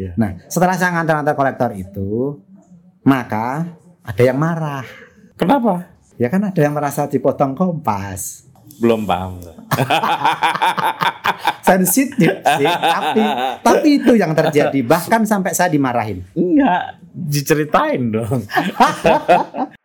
Iya. Nah, setelah saya ngantar-ngantar kolektor itu, maka ada yang marah. Kenapa? Ya kan ada yang merasa dipotong kompas. Belum paham. Sensitif sih, tapi tapi itu yang terjadi. Bahkan sampai saya dimarahin. Enggak, diceritain dong.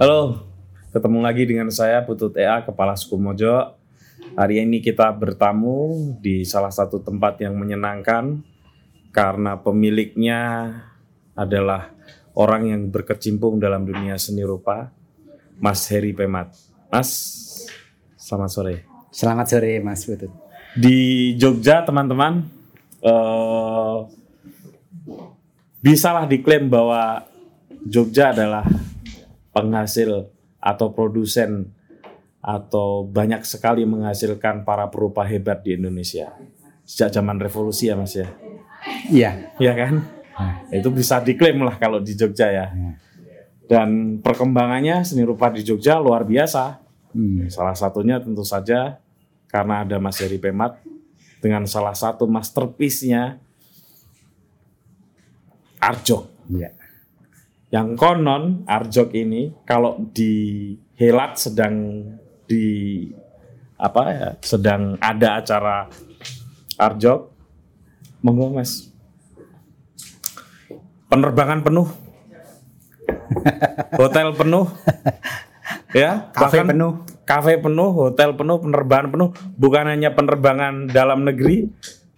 Halo, ketemu lagi dengan saya Putut EA, Kepala Suku Mojo. Hari ini kita bertamu di salah satu tempat yang menyenangkan karena pemiliknya adalah orang yang berkecimpung dalam dunia seni rupa, Mas Heri Pemat. Mas, selamat sore. Selamat sore Mas Putut. Di Jogja, teman-teman, eh, bisalah diklaim bahwa Jogja adalah penghasil atau produsen atau banyak sekali menghasilkan para perupa hebat di Indonesia. Sejak zaman revolusi ya mas ya? Iya. Iya kan? Itu bisa diklaim lah kalau di Jogja ya. Dan perkembangannya seni rupa di Jogja luar biasa. Hmm. salah satunya tentu saja karena ada Mas Heri Pemat dengan salah satu masterpiece-nya Arjok. Iya. Yang konon Arjok ini kalau di Helat sedang di apa ya sedang ada acara Arjok monggo Mas. Penerbangan penuh. Hotel penuh. Ya Kafe penuh. kafe penuh hotel penuh penerbangan penuh. Bukan hanya penerbangan dalam negeri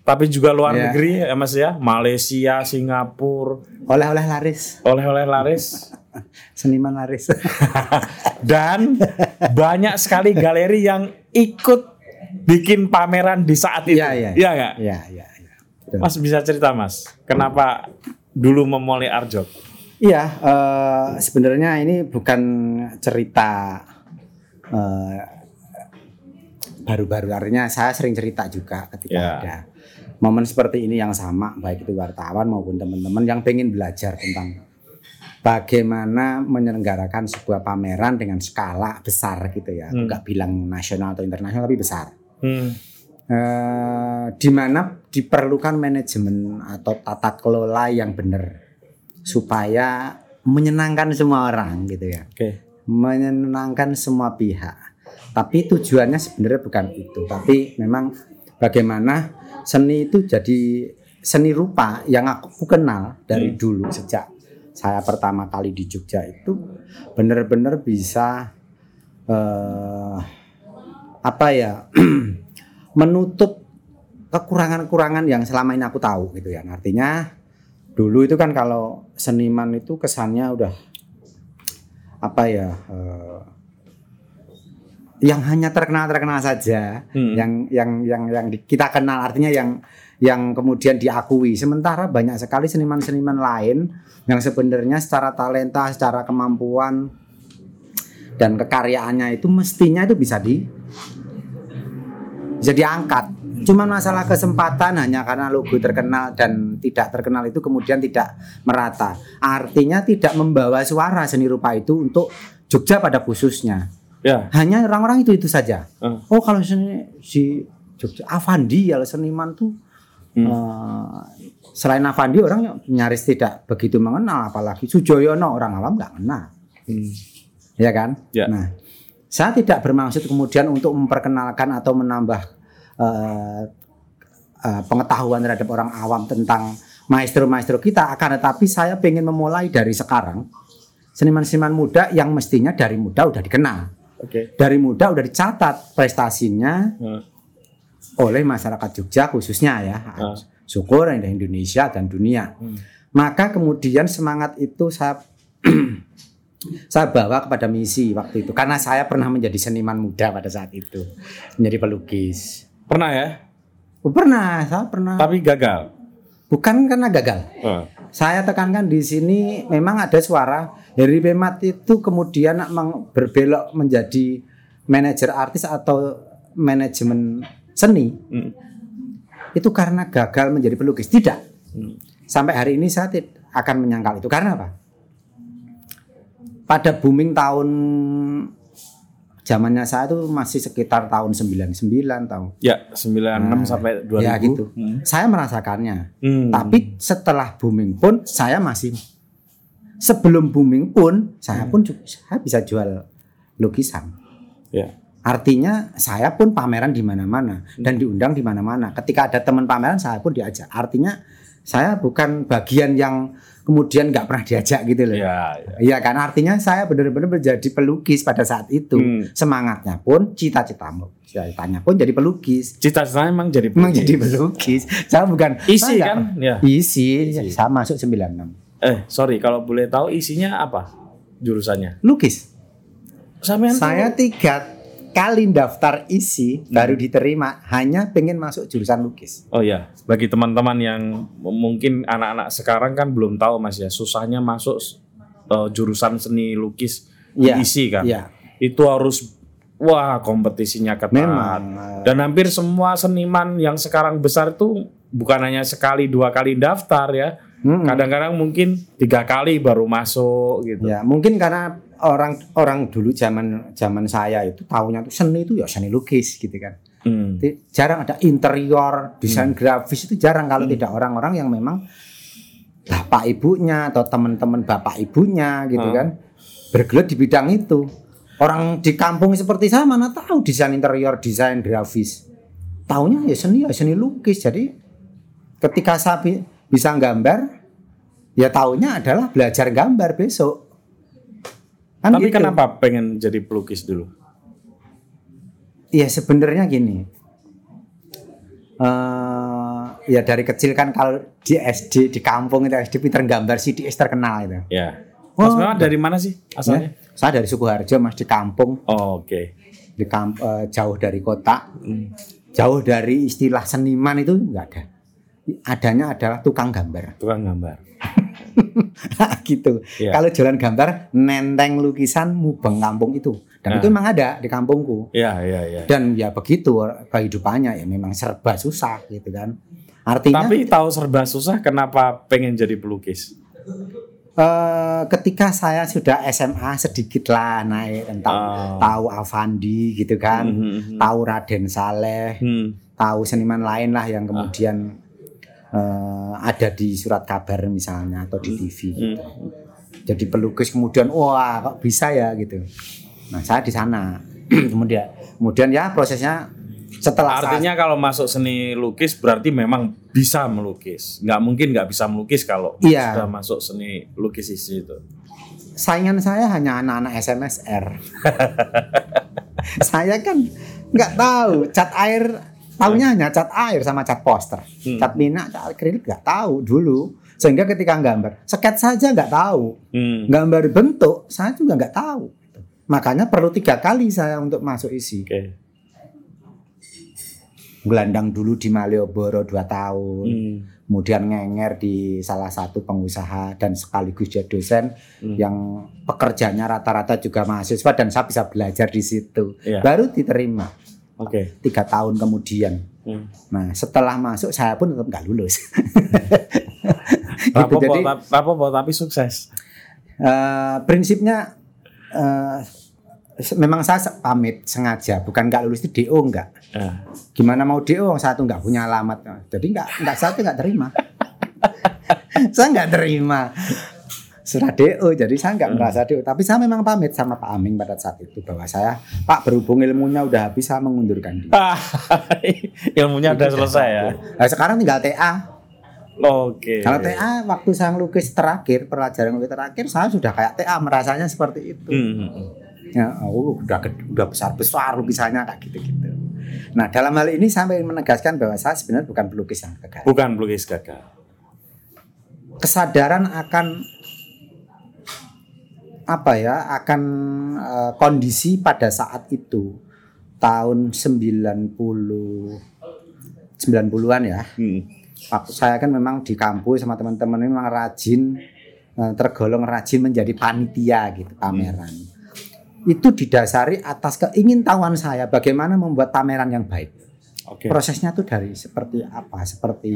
tapi juga luar Ya. negeri ya Mas ya Malaysia Singapura Oleh-oleh laris, oleh-oleh laris seniman laris. dan banyak sekali galeri yang ikut bikin pameran di saat itu. Iya, iya. Iya nggak? Iya, iya, iya. Betul. Mas bisa cerita Mas, kenapa dulu memulai Arjok? Iya, eh, sebenarnya ini bukan cerita eh, baru-baru. Artinya saya sering cerita juga ketika Ya. ada momen seperti ini yang sama, baik itu wartawan maupun teman-teman yang pengen belajar tentang bagaimana menyelenggarakan sebuah pameran dengan skala besar gitu ya. Hmm. Bilang nasional atau internasional tapi besar. Hmm. eh, di mana diperlukan manajemen atau tata kelola yang benar supaya menyenangkan semua orang gitu ya Oke. menyenangkan semua pihak tapi tujuannya sebenarnya bukan itu tapi memang bagaimana seni itu jadi seni rupa yang aku kenal dari Hmm. dulu sejak saya pertama kali di Jogja itu benar-benar bisa eh, apa ya menutup kekurangan-kekurangan yang selama ini aku tahu gitu ya. Artinya dulu itu kan kalau seniman itu kesannya udah apa ya eh, yang hanya terkenal terkenal saja, Hmm. yang yang yang yang di- kita kenal artinya yang yang kemudian diakui. Sementara banyak sekali seniman-seniman lain yang sebenarnya secara talenta, secara kemampuan dan kekaryaannya itu mestinya itu bisa di bisa diangkat. Cuma masalah kesempatan hanya karena logo terkenal dan tidak terkenal itu kemudian tidak merata. Artinya tidak membawa suara seni rupa itu untuk Jogja pada khususnya. Ya. Hanya orang-orang itu itu saja. Hmm. Oh kalau seni si Jogja Avandi kalau seniman tuh Hmm. eh, selain Avandi orang nyaris tidak begitu mengenal apalagi Sujoyono orang awam nggak kenal Hmm. ya kan? Ya. Nah, saya tidak bermaksud kemudian untuk memperkenalkan atau menambah eh, eh, pengetahuan terhadap orang awam tentang maestro-maestro kita, akan tetapi saya ingin memulai dari sekarang seniman-seniman muda yang mestinya dari muda udah dikenal, Oke. dari muda udah dicatat prestasinya Hmm. oleh masyarakat Jogja khususnya ya, Ah. syukur yang ada Indonesia dan dunia. Hmm. Maka kemudian semangat itu saya saya bawa kepada misi waktu itu karena saya pernah menjadi seniman muda pada saat itu menjadi pelukis. Pernah ya? Oh, pernah, saya pernah. Tapi gagal. Bukan karena gagal. Oh. Saya tekankan di sini memang ada suara Heri Pemat itu kemudian berbelok menjadi manajer artis atau manajemen seni Hmm. itu karena gagal menjadi pelukis. Tidak. Hmm. Sampai hari ini saya akan menyangkal itu karena apa? pada booming tahun zamannya saya tuh masih sekitar tahun 99 tahun. Ya, 96 Nah, sampai 2000. ya gitu. Hmm. Saya merasakannya. Hmm. Tapi setelah booming pun saya masih sebelum booming pun saya pun juga saya bisa jual lukisan. ya. Artinya saya pun pameran di mana-mana dan diundang di mana-mana. Ketika ada teman pameran saya pun diajak. Artinya saya bukan bagian yang kemudian nggak pernah diajak gitu loh. Ya, ya. Iya kan artinya saya benar-benar menjadi pelukis pada saat itu. Hmm. Semangatnya pun cita-citamu, cita-citanya pun jadi pelukis. Cita-citanya emang jadi Memang pelukis. jadi pelukis. Saya bukan Isi saya kan? Ya. Isi, saya masuk 96. Eh, sorry kalau boleh tahu isinya apa? Jurusannya. Lukis. Sampean tuh- Saya tiga kali daftar isi baru diterima hanya pengen masuk jurusan lukis. Oh ya, bagi teman-teman yang mungkin anak-anak sekarang kan belum tahu Mas ya, susahnya masuk eh, jurusan seni lukis Iya, diisi kan. Iya. Itu harus wah kompetisinya ketat. Memang. Dan hampir semua seniman yang sekarang besar itu bukan hanya sekali dua kali daftar ya. mm-mm. Kadang-kadang mungkin tiga kali baru masuk gitu. Ya, mungkin karena orang orang dulu zaman zaman saya itu tahunya tuh seni itu ya seni lukis gitu kan. Hmm. Jarang ada interior, desain grafis itu jarang kalau tidak orang-orang yang memang bapak ibunya atau teman-teman bapak ibunya gitu Hmm. kan bergelut di bidang itu. Orang di kampung seperti saya mana tahu desain interior, desain grafis. Taunya ya seni ya seni lukis. Jadi ketika saya bi- bisa gambar ya taunya adalah belajar gambar besok. Kan Tapi gitu. kenapa pengen jadi pelukis dulu? Ya sebenarnya gini. eh ya dari kecil kan kalau di SD di kampung itu SD pinter gambar sih di terkenal itu. Ya. Oh, Mas Mehmet dari mana sih asalnya? Ya, saya dari Sukoharjo mas di kampung Oh, Oke. di kamp eh, jauh dari kota, jauh dari istilah seniman itu enggak ada. Adanya adalah tukang gambar. Tukang gambar. gitu. Iya. Kalau jualan gambar nenteng lukisan mubeng kampung itu. Dan Nah. itu memang ada di kampungku. Iya, iya, iya. Dan ya begitu kehidupannya ya memang serba susah gitu kan. Artinya Tapi tahu serba susah kenapa pengen jadi pelukis? eh, ketika saya sudah SMA sedikit lah naik tentang Oh. tahu Avandi gitu kan, Mhm. tahu Raden Saleh, Hmm. tahu seniman lain lah yang kemudian eh, ada di surat kabar misalnya atau di TV. Hmm. Jadi pelukis kemudian wah kok bisa ya gitu. Nah saya di sana kemudian kemudian ya prosesnya setelah Artinya kalau masuk seni lukis berarti memang bisa melukis. Nggak mungkin nggak bisa melukis kalau Iya. sudah masuk seni lukis isi itu. saingan saya hanya anak-anak SMSR. saya kan nggak tahu cat air tahunya hanya cat air sama cat poster. Hmm. Cat minyak, cat akrilik nggak tahu dulu. Sehingga ketika gambar, sket saja nggak tahu. Hmm. Gambar bentuk saya juga nggak tahu. Makanya perlu tiga kali saya untuk masuk isi. Oke. Gelandang dulu di Malioboro 2 tahun. Hmm. kemudian ngenger di salah satu pengusaha dan sekaligus jadi dosen Hmm. yang pekerjanya rata-rata juga mahasiswa dan saya bisa belajar di situ Iya. baru diterima Oke. tiga tahun kemudian Hmm. nah setelah masuk saya pun tetap nggak lulus gitu, Rapopo, jadi rapopo, tapi sukses. eh, prinsipnya se- memang saya pamit sengaja bukan nggak lulus itu do nggak Ya. gimana mau do orang satu nggak punya alamat jadi nggak nggak satu nggak terima saya nggak terima surat do jadi saya nggak merasa do tapi saya memang pamit sama Pak Aming pada saat itu bahwa saya Pak berhubung ilmunya udah habis saya mengundurkan diri Ilmunya udah selesai ya. nah, sekarang tinggal TA Oke. kalau TA waktu saya ngelukis terakhir pelajaran ngelukis terakhir saya sudah kayak TA merasanya seperti itu Hmm. ya oh, udah udah besar besar lukisannya kayak gitu gitu nah dalam hal ini saya ingin menegaskan bahwa saya sebenarnya bukan pelukis yang gagal Bukan pelukis gagal. kesadaran akan apa ya akan eh, kondisi pada saat itu. Tahun 90 90-an ya. Hmm. saya kan memang di kampus sama teman-teman memang rajin eh, tergolong rajin menjadi panitia gitu pameran. Itu didasari atas keingintahuan saya bagaimana membuat pameran yang baik. Oke. prosesnya tuh dari seperti apa? Seperti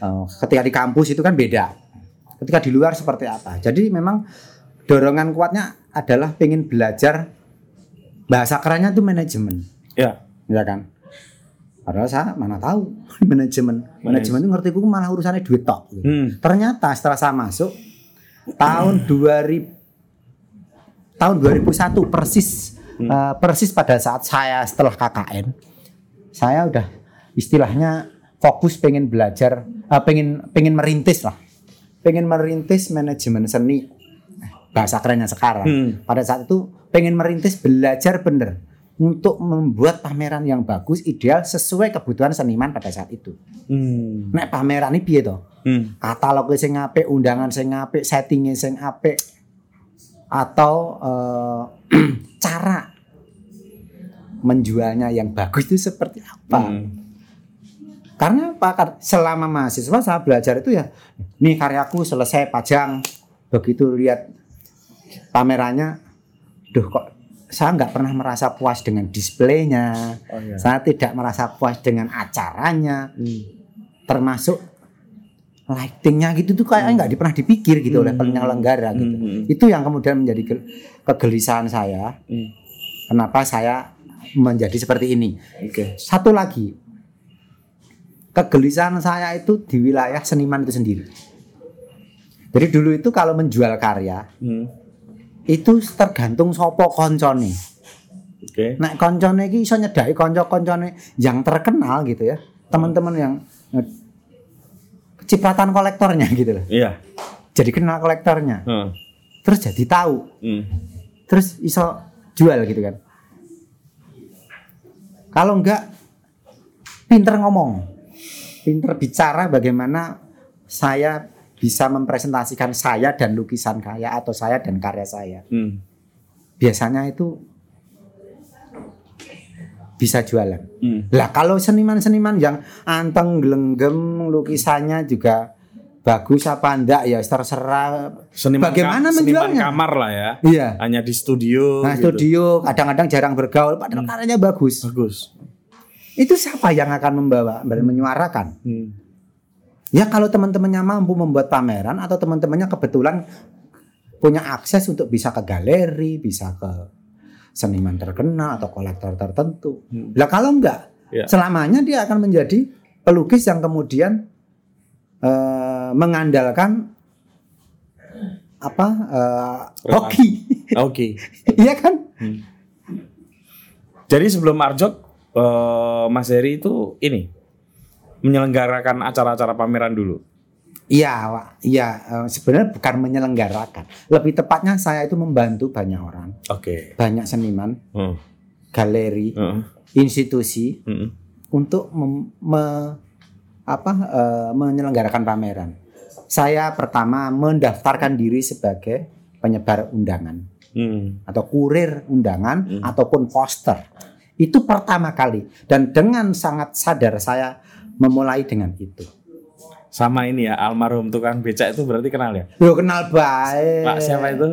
eh, ketika di kampus itu kan beda. Ketika di luar seperti apa? Jadi memang dorongan kuatnya adalah pengen belajar bahasa kerennya tuh manajemen, Ya. ya kan? Padahal saya mana tahu manajemen. Manajemen itu ngerti gue malah urusannya duit tok. gitu. Hmm. Ternyata setelah saya masuk tahun 2000 tahun 2001 persis eh, persis pada saat saya setelah KKN saya udah istilahnya fokus pengen belajar eh, pengen pengen merintis lah pengen merintis manajemen seni bahasa kerennya sekarang Hmm. pada saat itu pengen merintis belajar bener untuk membuat pameran yang bagus ideal sesuai kebutuhan seniman pada saat itu Hmm. nek pameran ini piye toh Hmm. katalognya sing apik, undangan sing apik, settingnya sing apik atau eh, cara menjualnya yang bagus itu seperti apa? Hmm. Karena apa? Kar- Selama mahasiswa saya belajar itu ya, nih karyaku selesai pajang, begitu lihat pamerannya, duh kok saya nggak pernah merasa puas dengan displaynya, Oh, iya. saya tidak merasa puas dengan acaranya, Hmm. termasuk lightingnya gitu tuh kayaknya nggak pernah dipikir gitu oleh Hmm. penyelenggara gitu. Hmm. Itu yang kemudian menjadi ke- kegelisahan saya. Hmm. Kenapa saya menjadi seperti ini? Oke. Satu lagi, kegelisahan saya itu di wilayah seniman itu sendiri. Jadi dulu itu kalau menjual karya Hmm. Itu tergantung sopo koncone. Oke. Nek koncone iki iso nyedaki kanca-kancane yang terkenal gitu ya. Teman-teman yang eh, cipratan kolektornya gitu loh. Iya. Jadi kenal kolektornya. Hmm. Terus jadi tahu. Hmm. Terus iso jual gitu kan. Kalau enggak pinter ngomong. Pinter bicara bagaimana saya bisa mempresentasikan saya dan lukisan saya atau saya dan karya saya. Hmm. Biasanya itu bisa jualan. Hmm. Lah kalau seniman-seniman yang anteng gelenggem lukisannya juga bagus apa enggak ya terserah. Seniman Bagaimana ka- seniman menjualnya? kamar lah ya. Iya. Hanya di studio. Nah gitu. studio kadang-kadang jarang bergaul padahal karyanya bagus. Bagus. Itu siapa yang akan membawa menyuarakan? Hmm. Ya kalau teman-temannya mampu membuat pameran atau teman-temannya kebetulan punya akses untuk bisa ke galeri, bisa ke seniman terkenal atau kolektor tertentu. Hmm. Lah kalau enggak, Ya. selamanya dia akan menjadi pelukis yang kemudian eh, mengandalkan apa Rekan. hoki, Oke. iya kan? Jadi sebelum Arjok, eh, Mas Heri itu ini menyelenggarakan acara-acara pameran dulu. Iya, Wak. iya. eh, sebenarnya bukan menyelenggarakan, lebih tepatnya saya itu membantu banyak orang, Oke. banyak seniman, Hmm. galeri, Hmm. institusi Hmm. untuk mem- me- apa eh, menyelenggarakan pameran. Saya pertama mendaftarkan diri sebagai penyebar undangan Hmm. atau kurir undangan Hmm. ataupun poster. Itu pertama kali dan dengan sangat sadar saya memulai dengan itu. Sama ini ya almarhum tukang becak itu berarti kenal ya? Yo kenal baik. Pak siapa itu?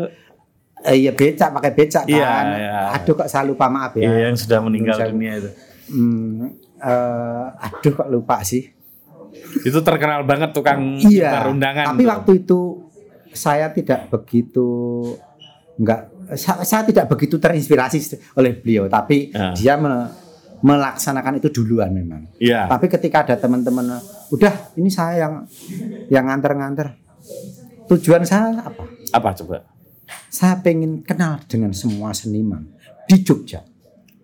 Eh, iya becak pakai becak kan. Iya, iya. Aduh kok saya lupa maaf ya. Iya, yang sudah meninggal Saya- dunia itu. Hmm, eh, aduh kok lupa sih. Itu terkenal banget tukang Iya. undangan. Tapi tuh. waktu itu saya tidak begitu enggak saya, saya tidak begitu terinspirasi oleh beliau, tapi Ya. dia me- melaksanakan itu duluan memang. Iya. Tapi ketika ada teman-teman, udah ini saya yang yang nganter-nganter. Tujuan saya apa? Apa coba? Saya pengen kenal dengan semua seniman di Jogja.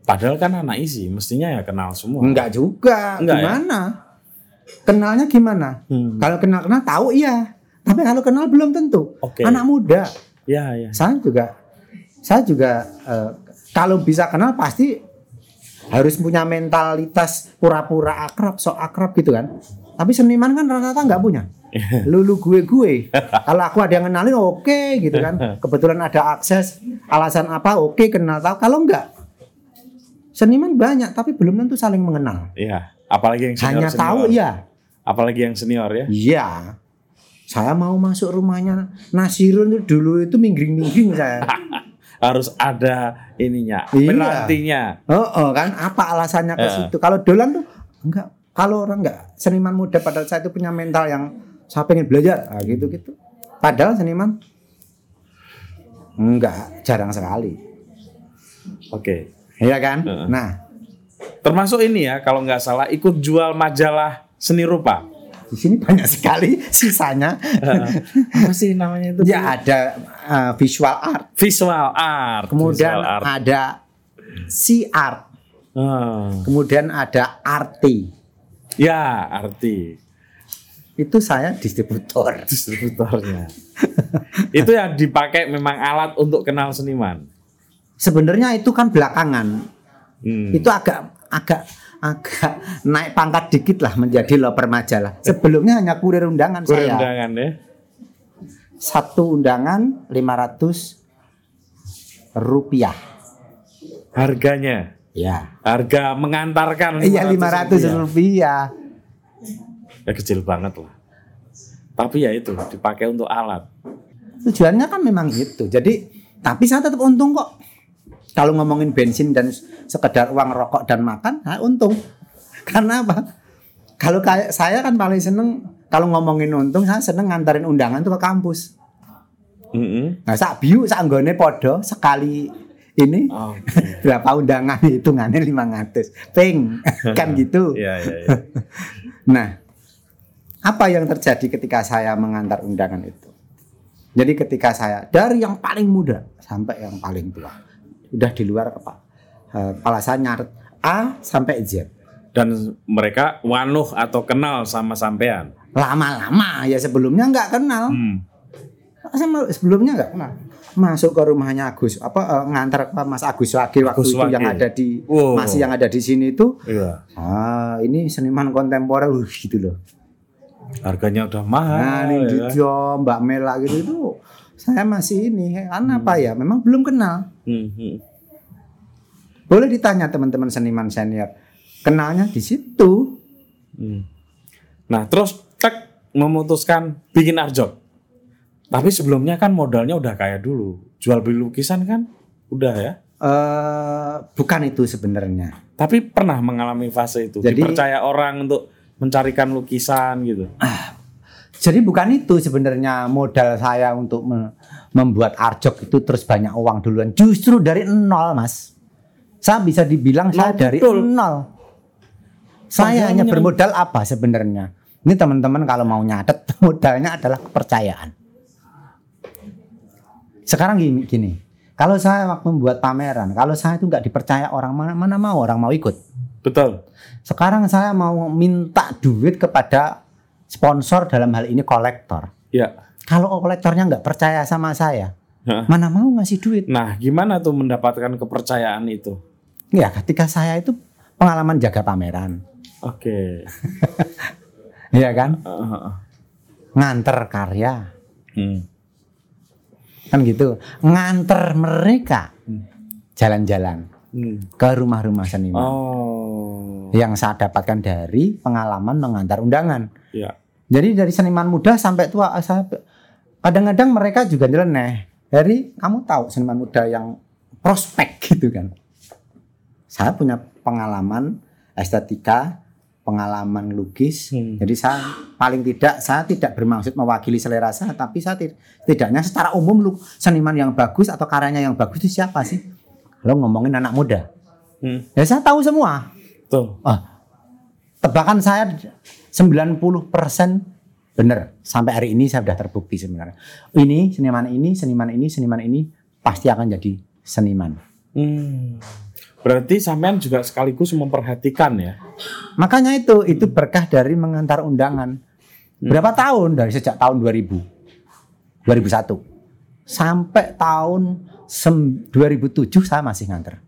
Padahal kan anak isi, mestinya ya kenal semua. Enggak juga. Enggak ya? gimana? Kenalnya gimana? Hmm. Kalau kenal-kenal tahu iya. Tapi kalau kenal belum tentu. Oke. Anak muda. Ya, ya. Saya juga saya juga eh, kalau bisa kenal pasti harus punya mentalitas pura-pura akrab, sok akrab gitu kan. Tapi seniman kan rata-rata nggak punya. Lulu gue gue. Kalau aku ada yang kenalin oke gitu kan. Kebetulan ada akses, alasan apa oke kenal tahu. Kalau enggak seniman banyak tapi belum tentu saling mengenal. Iya. Apalagi yang senior Hanya tahu ya. Apalagi yang senior ya. Iya. Saya mau masuk rumahnya Nasirun itu dulu itu minggring-minggring saya. Harus ada ininya, Iya. Oh, oh, kan apa alasannya ke Eh. situ? Kalau dolan tuh enggak. Kalau orang enggak seniman muda pada saat itu punya mental yang saya pengen belajar, nah, gitu gitu. Padahal seniman Enggak, jarang sekali. Oke. Iya kan? Heeh. Nah, Termasuk ini ya kalau nggak salah ikut jual majalah seni rupa. Di sini banyak sekali sisanya. Apa sih namanya itu? ya ada uh, visual art, Visual art. kemudian Visual art. ada C art, Ah. kemudian ada arti. Ya, arti Itu saya distributor. distributornya. itu yang dipakai memang alat untuk kenal seniman. Sebenarnya itu kan belakangan. Hmm. Itu agak agak agak naik pangkat dikit lah menjadi loper majalah. Sebelumnya hanya kurir undangan Kurir saya. undangan ya. Satu undangan 500 rupiah. Harganya, Ya. harga mengantarkan. Iya 500 rupiah. rupiah. Ya kecil banget lah. Tapi ya itu dipakai untuk alat. Tujuannya kan memang gitu. Jadi tapi saya tetap untung kok. Kalau ngomongin bensin dan sekedar uang rokok dan makan, saya untung. Karena apa? Kalau kayak saya kan paling seneng kalau ngomongin untung, saya seneng nganterin undangan tuh ke kampus. Mm-mm. Nah, sak biu sak anggone podo sekali ini berapa undangan hitungannya 500. Ping. kan gitu. Iya iya. iya. Nah, apa yang terjadi ketika saya mengantar undangan itu? Jadi ketika saya dari yang paling muda sampai yang paling tua, udah di luar kepala, kepala saya nyaret A sampai Z. Dan mereka wanuh atau kenal sama sampean. Lama-lama ya sebelumnya nggak kenal, Hmm. Saya sebelumnya nggak kenal. Masuk ke rumahnya Agus, apa eh, ngantar ke Mas Agus Wage waktu Agus itu Wage. yang ada di Wow. masih yang ada di sini itu. Iya. Ah, ini seniman kontemporer uh, gitu loh. Harganya udah mahal. Nah, ini ya. Dijo, Mbak Mela gitu itu saya masih ini karena apa ya? Memang belum kenal. Hmm, hmm. Boleh ditanya teman-teman seniman senior. Kenalnya di situ. Hmm. Nah, terus tek memutuskan bikin arjok. Tapi sebelumnya kan modalnya udah kayak dulu. Jual beli lukisan kan udah ya. eh bukan itu sebenarnya. Tapi pernah mengalami fase itu. Jadi- Dipercaya orang untuk mencarikan lukisan gitu. Jadi bukan itu sebenarnya modal saya untuk me- membuat arjok itu terus banyak uang duluan. Justru dari nol, Mas. Saya bisa dibilang saya Nol dari betul. nol. Saya hanya bermodal apa sebenarnya? Ini teman-teman kalau mau nyatet modalnya adalah kepercayaan. Sekarang gini, gini. Kalau saya waktu membuat pameran, kalau saya itu nggak dipercaya orang mana, mana mau orang mau ikut. Betul. Sekarang saya mau minta duit kepada sponsor dalam hal ini kolektor. Ya. Kalau kolektornya nggak percaya sama saya, Hah. mana mau ngasih duit? Nah, gimana tuh mendapatkan kepercayaan itu? Ya, ketika saya itu pengalaman jaga pameran, Oke. Iya kan? Heeh. Nganter karya, Hmm. kan gitu. Nganter mereka jalan-jalan Hmm. ke rumah-rumah seniman. Oh. Yang saya dapatkan dari pengalaman mengantar undangan. Ya. Jadi dari seniman muda sampai tua saya kadang-kadang mereka juga nyeleneh. Dari kamu tahu seniman muda yang prospek gitu kan. Saya punya pengalaman estetika, pengalaman lukis. Hmm. Jadi saya paling tidak saya tidak bermaksud mewakili selera saya, tapi saya tid- setidaknya secara umum lu seniman yang bagus atau karyanya yang bagus itu siapa sih? Lo ngomongin anak muda. Hmm. Ya saya tahu semua. Tuh. Ah, tebakan saya 90% benar. Sampai hari ini saya sudah terbukti sebenarnya. Ini seniman ini, seniman ini, seniman ini pasti akan jadi seniman. Hmm. Berarti sampean juga sekaligus memperhatikan ya. Makanya itu itu berkah dari mengantar undangan. Berapa tahun dari sejak tahun 2000. 2001 sampai tahun sem- 2007 saya masih nganter.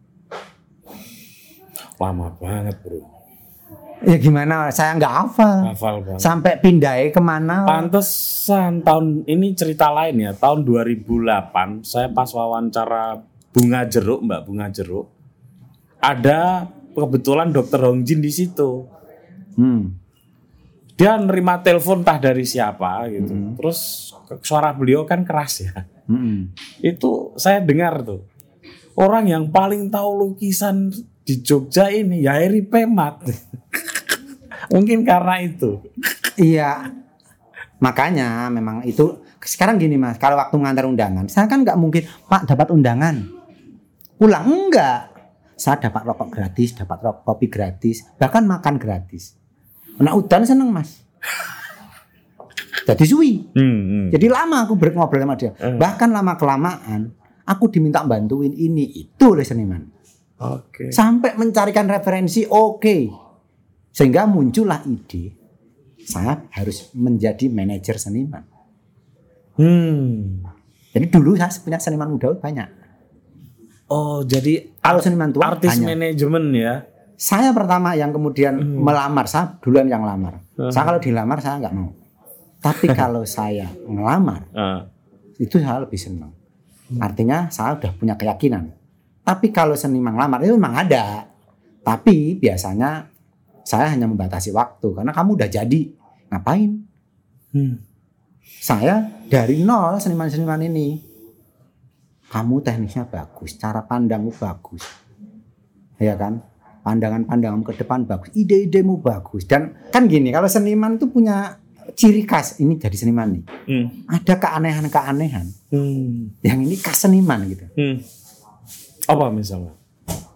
Lama banget, Bro. Ya gimana? Saya nggak hafal. Hafal banget. Sampai pindahnya ke mana? Pantesan tahun ini cerita lain ya. Tahun 2008 saya pas wawancara Bunga Jeruk, Mbak Bunga Jeruk. Ada kebetulan Dokter Hongjin di situ. Hmm. Dia nerima telepon entah dari siapa gitu. Terus ke- suara beliau kan keras ya. Hmm. Itu saya dengar tuh. Orang yang paling tahu lukisan di Jogja ini ya Eri Pemat. Mungkin karena itu. Iya. Makanya memang itu sekarang gini mas, kalau waktu ngantar undangan, saya kan nggak mungkin Pak dapat undangan, pulang enggak. Saya dapat rokok gratis, dapat rokok kopi gratis, bahkan makan gratis. Nah udan seneng mas. Jadi suwi. Hmm, hmm. Jadi lama aku ngobrol sama dia. Hmm. Bahkan lama kelamaan aku diminta bantuin ini itu oleh seniman. Oke. Sampai mencarikan referensi oke. Sehingga muncullah ide saya harus menjadi manajer seniman. Hmm. Jadi dulu saya punya seniman muda banyak. Oh, jadi Kalau seniman tua artis manajemen ya. Saya pertama yang kemudian Hmm. melamar, saya duluan yang lamar. Hmm. Saya kalau dilamar saya nggak mau. Tapi kalau saya ngelamar Ah. itu saya lebih senang. Artinya saya udah punya keyakinan. Tapi kalau seniman ngelamar itu memang ada. Tapi biasanya saya hanya membatasi waktu karena kamu udah jadi ngapain? Hmm. Saya dari nol seniman-seniman ini. Kamu teknisnya bagus, cara pandangmu bagus. Ya kan? Pandangan-pandanganmu ke depan bagus, ide-idemu bagus. Dan kan gini, kalau seniman itu punya ciri khas, ini jadi seniman nih. Hmm. Ada keanehan-keanehan. Hmm. Yang ini khas seniman gitu. Hmm. Apa misalnya?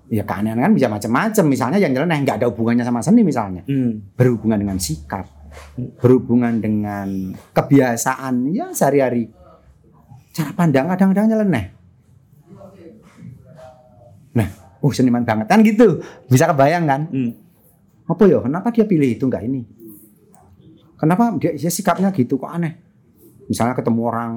Ya keanehan kan bisa macam-macam. Misalnya yang nyeleneh nggak ada hubungannya sama seni misalnya. Hmm. Berhubungan dengan sikap, berhubungan dengan kebiasaan ya sehari-hari. Cara pandang kadang-kadang nyeleneh. Nah, oh seniman banget kan gitu. Bisa kebayang kan? Hmm. Apa ya? Kenapa dia pilih itu enggak ini? Kenapa dia, dia sikapnya gitu kok aneh? Misalnya ketemu orang,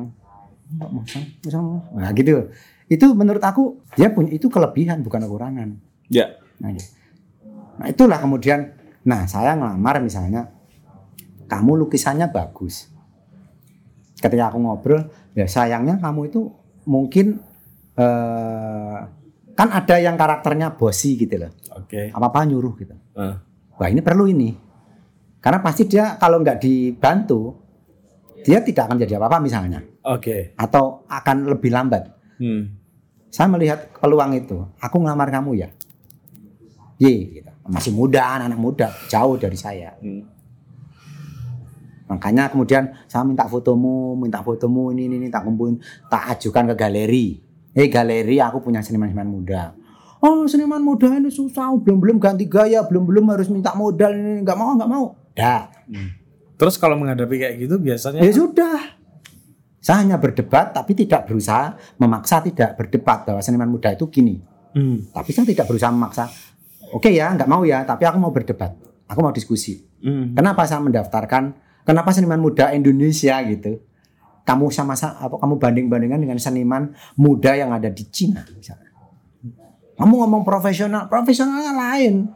"Mbak, masa- masa- nah gitu. Itu menurut aku dia punya itu kelebihan bukan kekurangan. Ya. Nah, gitu. Nah, itulah kemudian, nah saya ngelamar misalnya, kamu lukisannya bagus. Ketika aku ngobrol, ya sayangnya kamu itu mungkin eh, kan ada yang karakternya bosi gitu loh, Oke. apa apa nyuruh gitu. Ah. Wah ini perlu ini, karena pasti dia kalau nggak dibantu, dia tidak akan jadi apa-apa misalnya, Oke. atau akan lebih lambat. Hmm. Saya melihat peluang itu. Aku ngelamar kamu ya. Ye, gitu. masih muda, anak muda, jauh dari saya. Hmm. Makanya kemudian saya minta fotomu, minta fotomu ini ini, ini tak kumpulin, tak ajukan ke galeri. Eh galeri, aku punya seniman-seniman muda. Oh seniman muda ini susah, belum belum ganti gaya, belum belum harus minta modal ini, nggak mau nggak mau. Dah, Terus kalau menghadapi kayak gitu biasanya ya sudah. Saya hanya berdebat, tapi tidak berusaha memaksa tidak berdebat bahwa seniman muda itu gini. Hmm. Tapi saya tidak berusaha memaksa. Oke ya, nggak mau ya, tapi aku mau berdebat. Aku mau diskusi. Hmm. Kenapa saya mendaftarkan? Kenapa seniman muda Indonesia gitu? Kamu sama sa- apa kamu banding-bandingkan dengan seniman muda yang ada di Cina misalnya. Kamu ngomong profesional, profesionalnya lain.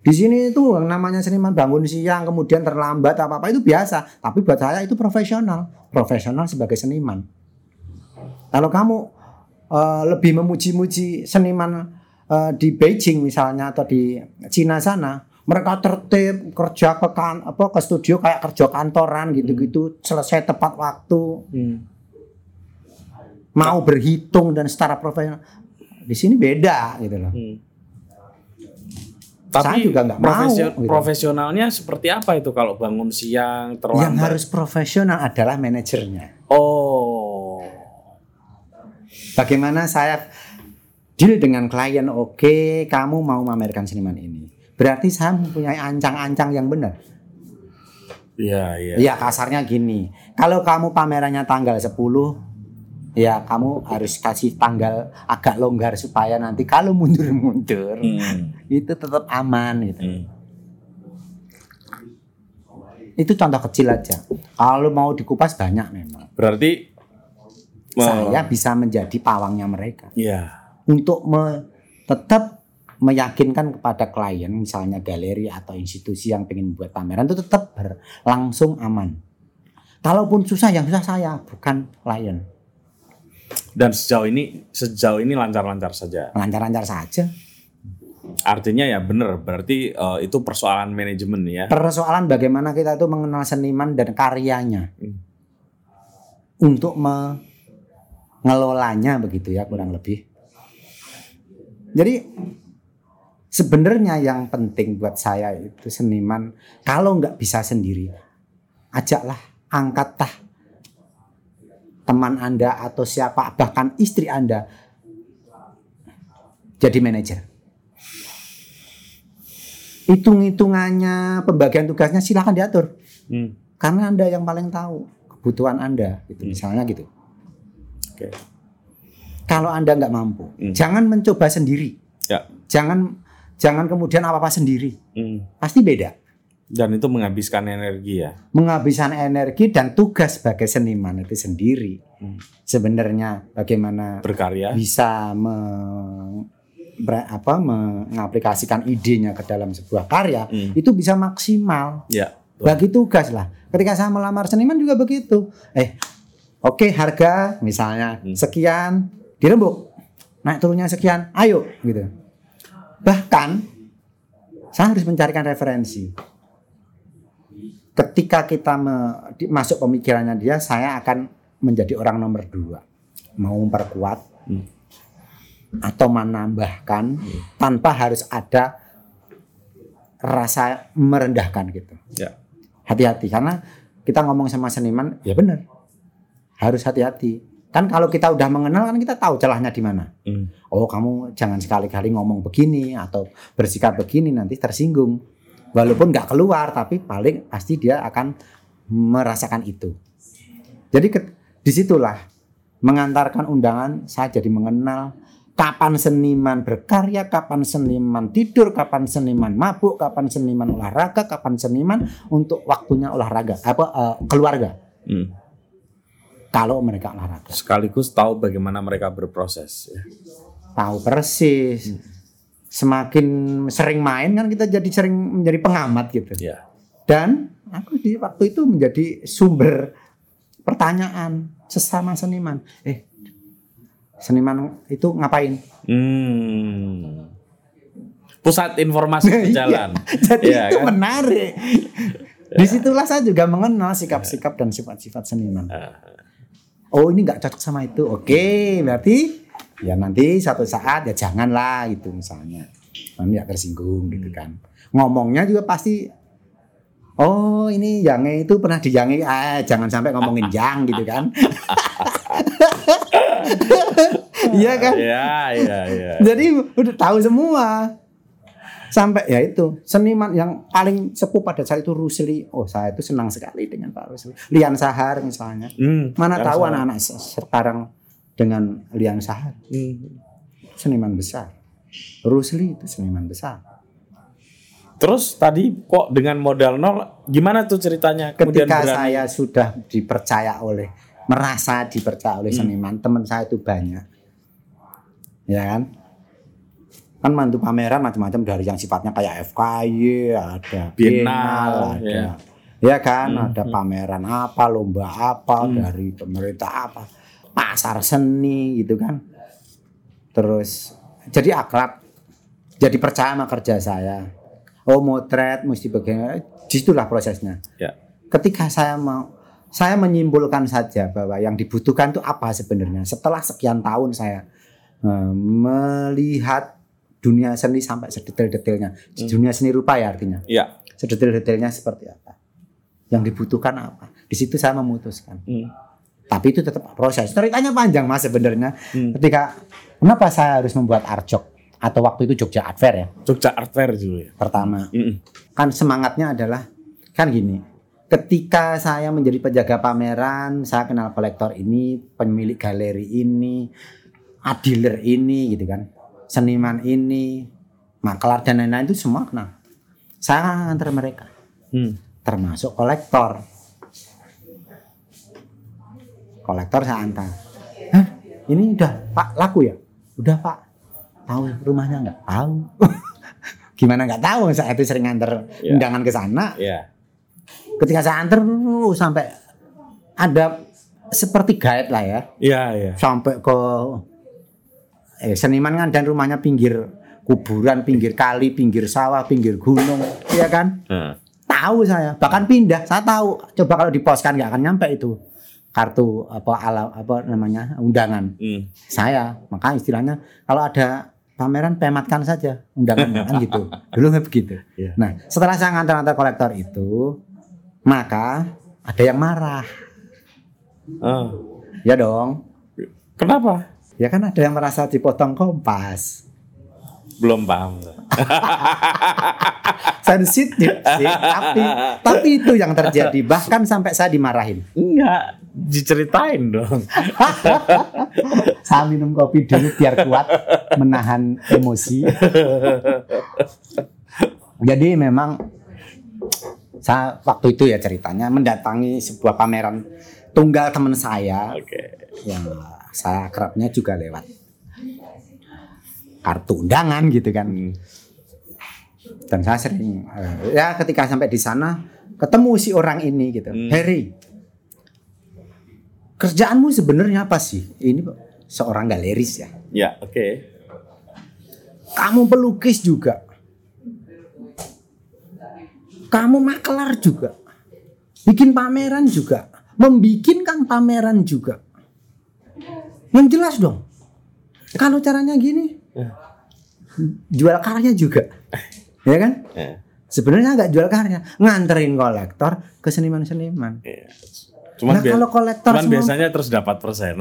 Di sini itu yang namanya seniman bangun siang kemudian terlambat apa apa itu biasa. Tapi buat saya itu profesional, profesional sebagai seniman. Kalau kamu eh, lebih memuji-muji seniman eh, di Beijing misalnya atau di Cina sana, mereka tertib kerja ke kan apa ke studio kayak kerja kantoran gitu-gitu selesai tepat waktu Hmm. mau berhitung dan secara profesional di sini beda gitu loh Hmm. Saya juga nggak mau, gitu. profesionalnya seperti apa itu kalau bangun siang yang terlambat? harus profesional adalah manajernya Oh. bagaimana saya deal dengan klien oke kamu mau memamerkan seniman ini berarti saya mempunyai ancang-ancang yang benar Iya, iya. Iya kasarnya gini. Kalau kamu pamerannya tanggal 10 ya kamu harus kasih tanggal agak longgar supaya nanti kalau mundur-mundur Hmm. itu tetap aman gitu. Hmm. Itu contoh kecil aja. Kalau mau dikupas banyak memang. Berarti Saya bisa menjadi pawangnya mereka Iya. untuk me- tetap meyakinkan kepada klien misalnya galeri atau institusi yang ingin buat pameran itu tetap berlangsung aman. Kalaupun susah yang susah saya bukan klien. Dan sejauh ini sejauh ini lancar-lancar saja. Lancar-lancar saja. Artinya ya benar, berarti eh, itu persoalan manajemen ya. Persoalan bagaimana kita itu mengenal seniman dan karyanya. Hmm. Untuk mengelolanya begitu ya kurang lebih. Jadi sebenarnya yang penting buat saya itu seniman kalau nggak bisa sendiri ajaklah angkatlah teman Anda atau siapa bahkan istri Anda jadi manajer. Hitung-hitungannya, pembagian tugasnya silakan diatur. Hmm. Karena Anda yang paling tahu kebutuhan Anda gitu misalnya gitu. Oke. Kalau Anda nggak mampu, Hmm. jangan mencoba sendiri. Ya. Jangan jangan kemudian apa-apa sendiri. Hmm. Pasti beda. Dan itu menghabiskan energi ya. Menghabiskan energi dan tugas sebagai seniman itu sendiri. Hmm. Sebenarnya bagaimana Berkarya. bisa me- ber- apa mengaplikasikan idenya ke dalam sebuah karya Hmm. itu bisa maksimal. Ya. Bagi tugas lah. Ketika saya melamar seniman juga begitu. Eh, oke harga misalnya Hmm. sekian dirembuk. Naik turunnya sekian, ayo gitu. Bahkan saya harus mencarikan referensi. Ketika kita me- di- masuk pemikirannya dia, saya akan menjadi orang nomor dua. Mau memperkuat Hmm. atau menambahkan tanpa harus ada rasa merendahkan gitu Ya. hati-hati karena kita ngomong sama seniman ya benar harus hati-hati kan kalau kita udah mengenal kan kita tahu celahnya di mana Hmm. oh kamu jangan sekali-kali ngomong begini atau bersikap begini nanti tersinggung walaupun nggak keluar tapi paling pasti dia akan merasakan itu jadi ke- di situlah mengantarkan undangan saya jadi mengenal kapan seniman berkarya, kapan seniman tidur, kapan seniman mabuk, kapan seniman olahraga, kapan seniman untuk waktunya olahraga apa eh, keluarga Hmm. kalau mereka olahraga Sekaligus tahu bagaimana mereka berproses. Ya. tahu persis semakin sering main kan kita jadi sering menjadi pengamat gitu Ya. dan aku di waktu itu menjadi sumber pertanyaan sesama seniman eh seniman itu ngapain Hmm. Pusat informasi berjalan. jadi Iya, itu kan? menarik di situlah saya juga mengenal sikap-sikap dan sifat-sifat seniman oh ini nggak cocok sama itu oke berarti ya nanti satu saat ya janganlah gitu misalnya. Nanti nggak tersinggung gitu kan. Ngomongnya juga pasti oh ini yang itu pernah diyangi eh jangan sampai ngomongin yang gitu kan. Iya kan? Iya, iya, iya. jadi udah tahu semua. Sampai ya itu seniman yang paling sepuh pada saat itu Rusli oh saya itu senang sekali dengan Pak Rusli Lian Sahar misalnya. Hmm. Mana tahu anak-anak se- sekarang dengan Liang Sahar Hmm. seniman besar. Rusli itu seniman besar. Terus tadi kok dengan modal nol gimana tuh ceritanya? Kemudian Ketika berani. saya sudah dipercaya oleh merasa dipercaya oleh Hmm. seniman, teman saya itu banyak. Ya kan? Kan mantu pameran macam-macam dari yang sifatnya kayak FKY, ada Biennale, Biennale, ada ya. ya kan, Hmm, ada pameran apa, lomba apa Hmm. dari pemerintah apa, pasar seni gitu kan. Terus jadi akrab, jadi percaya sama kerja saya. Oh motret mesti bagaimana, di situlah prosesnya. Ya. Ketika saya mau, saya menyimpulkan saja bahwa yang dibutuhkan itu apa sebenarnya. Setelah sekian tahun saya eh, melihat dunia seni sampai sedetail-detailnya, Hmm. dunia seni rupa ya artinya, Iya. sedetail-detailnya seperti apa, yang dibutuhkan apa. Di situ saya memutuskan. Hmm. Tapi itu tetap proses. Ceritanya panjang mas sebenarnya. Hmm. Ketika kenapa saya harus membuat arjok atau waktu itu Jogja Art Fair ya Jogja Art Fair dulu ya. pertama. Mm-mm. Kan semangatnya adalah kan gini. Ketika saya menjadi penjaga pameran, saya kenal kolektor ini, pemilik galeri ini, adiler ini gitu kan. Seniman ini, makelar dan lain-lain itu semua kenal. Saya antar mereka Hmm. termasuk kolektor. Kolektor saya antar. Hah? Ini udah Pak laku ya? Udah Pak. Tahu rumahnya nggak? Tahu. Gimana nggak tahu? Saya itu sering antar Ya. undangan ke sana. Iya. Ketika saya antar uh, sampai ada seperti guide lah ya, Iya, iya. sampai ke eh, seniman kan dan rumahnya pinggir kuburan, pinggir kali, pinggir sawah, pinggir gunung, ya kan? Nah. Tahu saya, bahkan pindah. Saya tahu. Coba kalau diposkan nggak akan nyampe itu kartu apa ala apa namanya undangan Hmm. saya. Maka istilahnya kalau ada pameran pematkan saja undangannya kan gitu. Dulu nggak begitu. Iya. Nah setelah saya ngantar-ngantar kolektor itu, maka ada yang marah. Ah. Ya dong. Kenapa? Ya kan ada yang merasa dipotong kompas. Belum paham. Sensitif sih, tapi tapi itu yang terjadi. Bahkan sampai saya dimarahin. Enggak, diceritain dong. Saya minum kopi dulu biar kuat menahan emosi. Jadi memang saya waktu itu ya ceritanya mendatangi sebuah pameran tunggal teman saya Oke. yang saya akrabnya juga lewat kartu undangan gitu kan. Hmm. Dan saya sering eh, ya ketika sampai di sana ketemu si orang ini gitu. Hmm. Harry. Kerjaanmu sebenarnya apa sih? Ini seorang galeris ya. Ya, oke. Kamu pelukis juga. Kamu makelar juga. Bikin pameran juga. Membikinkan pameran juga. Yang jelas dong. Kalau caranya gini, jual karya juga. Ya kan? Ya. Sebenarnya nggak jual karya, nganterin kolektor ke seniman-seniman. Iya. Cuman, Nah, kalau kolektor cuman semua- biasanya terus dapat persen.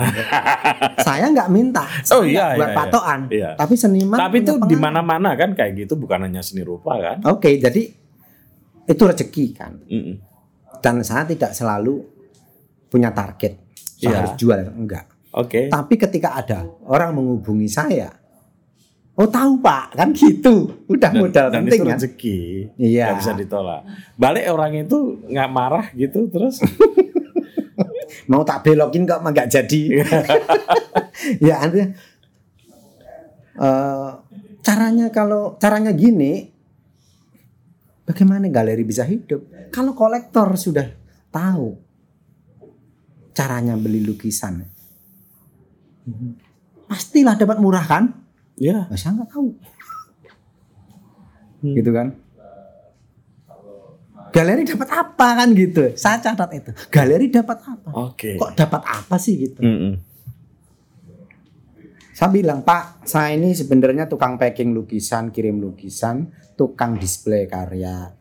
Saya nggak minta, Oh, saya iya, nggak buat iya, iya. patokan. Iya. Tapi seniman. Tapi itu di mana-mana kan kayak gitu bukan hanya seni rupa kan? Oke, jadi itu rezeki kan. Mm-mm. Dan saya tidak selalu punya target. Saya Iya. harus jual enggak. Oke. Tapi ketika ada orang menghubungi saya, oh tahu pak, kan gitu. Udah Dan, modal dan penting itu kan. rezeki. Iya. Nggak bisa ditolak. Balik orang itu nggak marah gitu terus. Mau tak belokin kok nggak jadi. ya artinya eh, caranya kalau caranya gini, bagaimana galeri bisa hidup? Kalau kolektor sudah tahu caranya beli lukisan, pastilah dapat murah kan? ya. Saya nggak tahu, Hmm. gitu kan? Galeri dapat apa kan gitu? Saya catat itu. Galeri dapat apa? Oke. Kok dapat apa sih gitu? Mm-mm. Saya bilang, Pak, saya ini sebenarnya tukang packing lukisan, kirim lukisan, tukang display karya.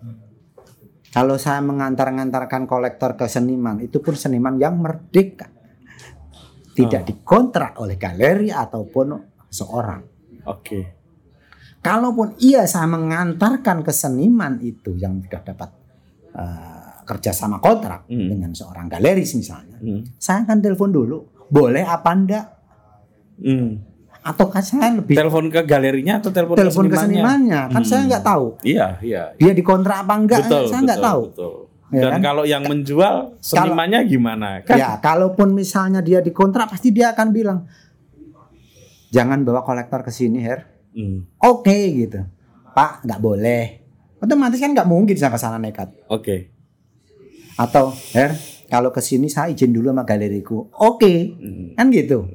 Kalau saya mengantar-ngantarkan kolektor ke seniman, itu pun seniman yang merdeka. Tidak Oh. dikontrak oleh galeri ataupun seorang. Oke. Kalaupun iya saya mengantarkan ke seniman itu yang sudah dapat eh, kerjasama kontrak Hmm. dengan seorang galeris misalnya, Mm. saya akan telepon dulu, boleh apa enggak? Mm. Ataukah saya lebih Telepon ke galerinya atau telepon, telepon ke senimannya? senimannya kan Hmm. saya nggak tahu Iya, iya. dia dikontrak apa enggak betul, saya nggak tahu betul. Ya Dan kan? kalau yang menjual senimannya gimana? Kan ya kalaupun misalnya dia dikontrak pasti dia akan bilang jangan bawa kolektor ke sini her Mm. oke gitu pak nggak boleh otomatis kan nggak mungkin saya ke sana nekat Oke. atau her kalau ke sini saya izin dulu sama galeriku oke Mm. kan gitu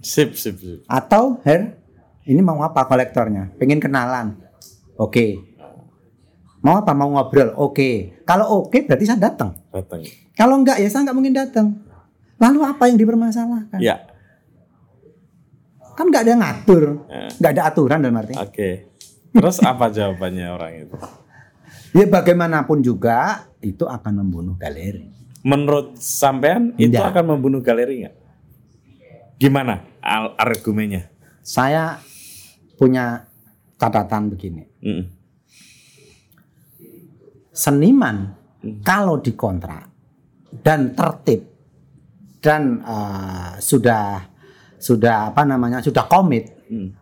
Sip, sip, sip. atau her ini mau apa kolektornya pengen kenalan oke mau apa mau ngobrol oke kalau oke berarti saya datang Datang. Kalau enggak ya saya enggak mungkin datang. Lalu apa yang dipermasalahkan? Ya. Kan enggak ada yang ngatur, Ya. enggak ada aturan dalam arti. Oke. Terus apa jawabannya orang itu? Ya bagaimanapun juga itu akan membunuh galeri. Menurut sampean itu Tidak. akan membunuh galeri nggak? Gimana al- argumennya? Saya punya catatan begini. Mm. Seniman Hmm. kalau dikontrak dan tertib dan eh, sudah sudah apa namanya sudah komit, Mm.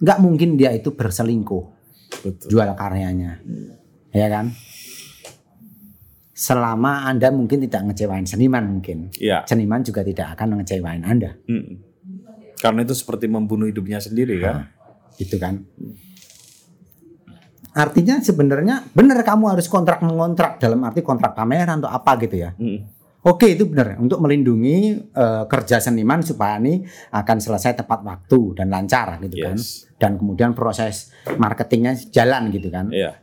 Nggak mungkin dia itu berselingkuh. Betul. jual karyanya, ya kan? Selama anda mungkin tidak ngecewain seniman mungkin, Iya. seniman juga tidak akan mengecewain anda, Mm. Karena itu seperti membunuh hidupnya sendiri kan? gitu kan? Artinya sebenarnya benar kamu harus kontrak mengontrak dalam arti kontrak pameran atau apa gitu ya. Mm. Oke itu benar untuk melindungi eh, kerja seniman supaya ini akan selesai tepat waktu dan lancar gitu kan. Yes. Dan kemudian proses marketingnya jalan gitu kan. Iya.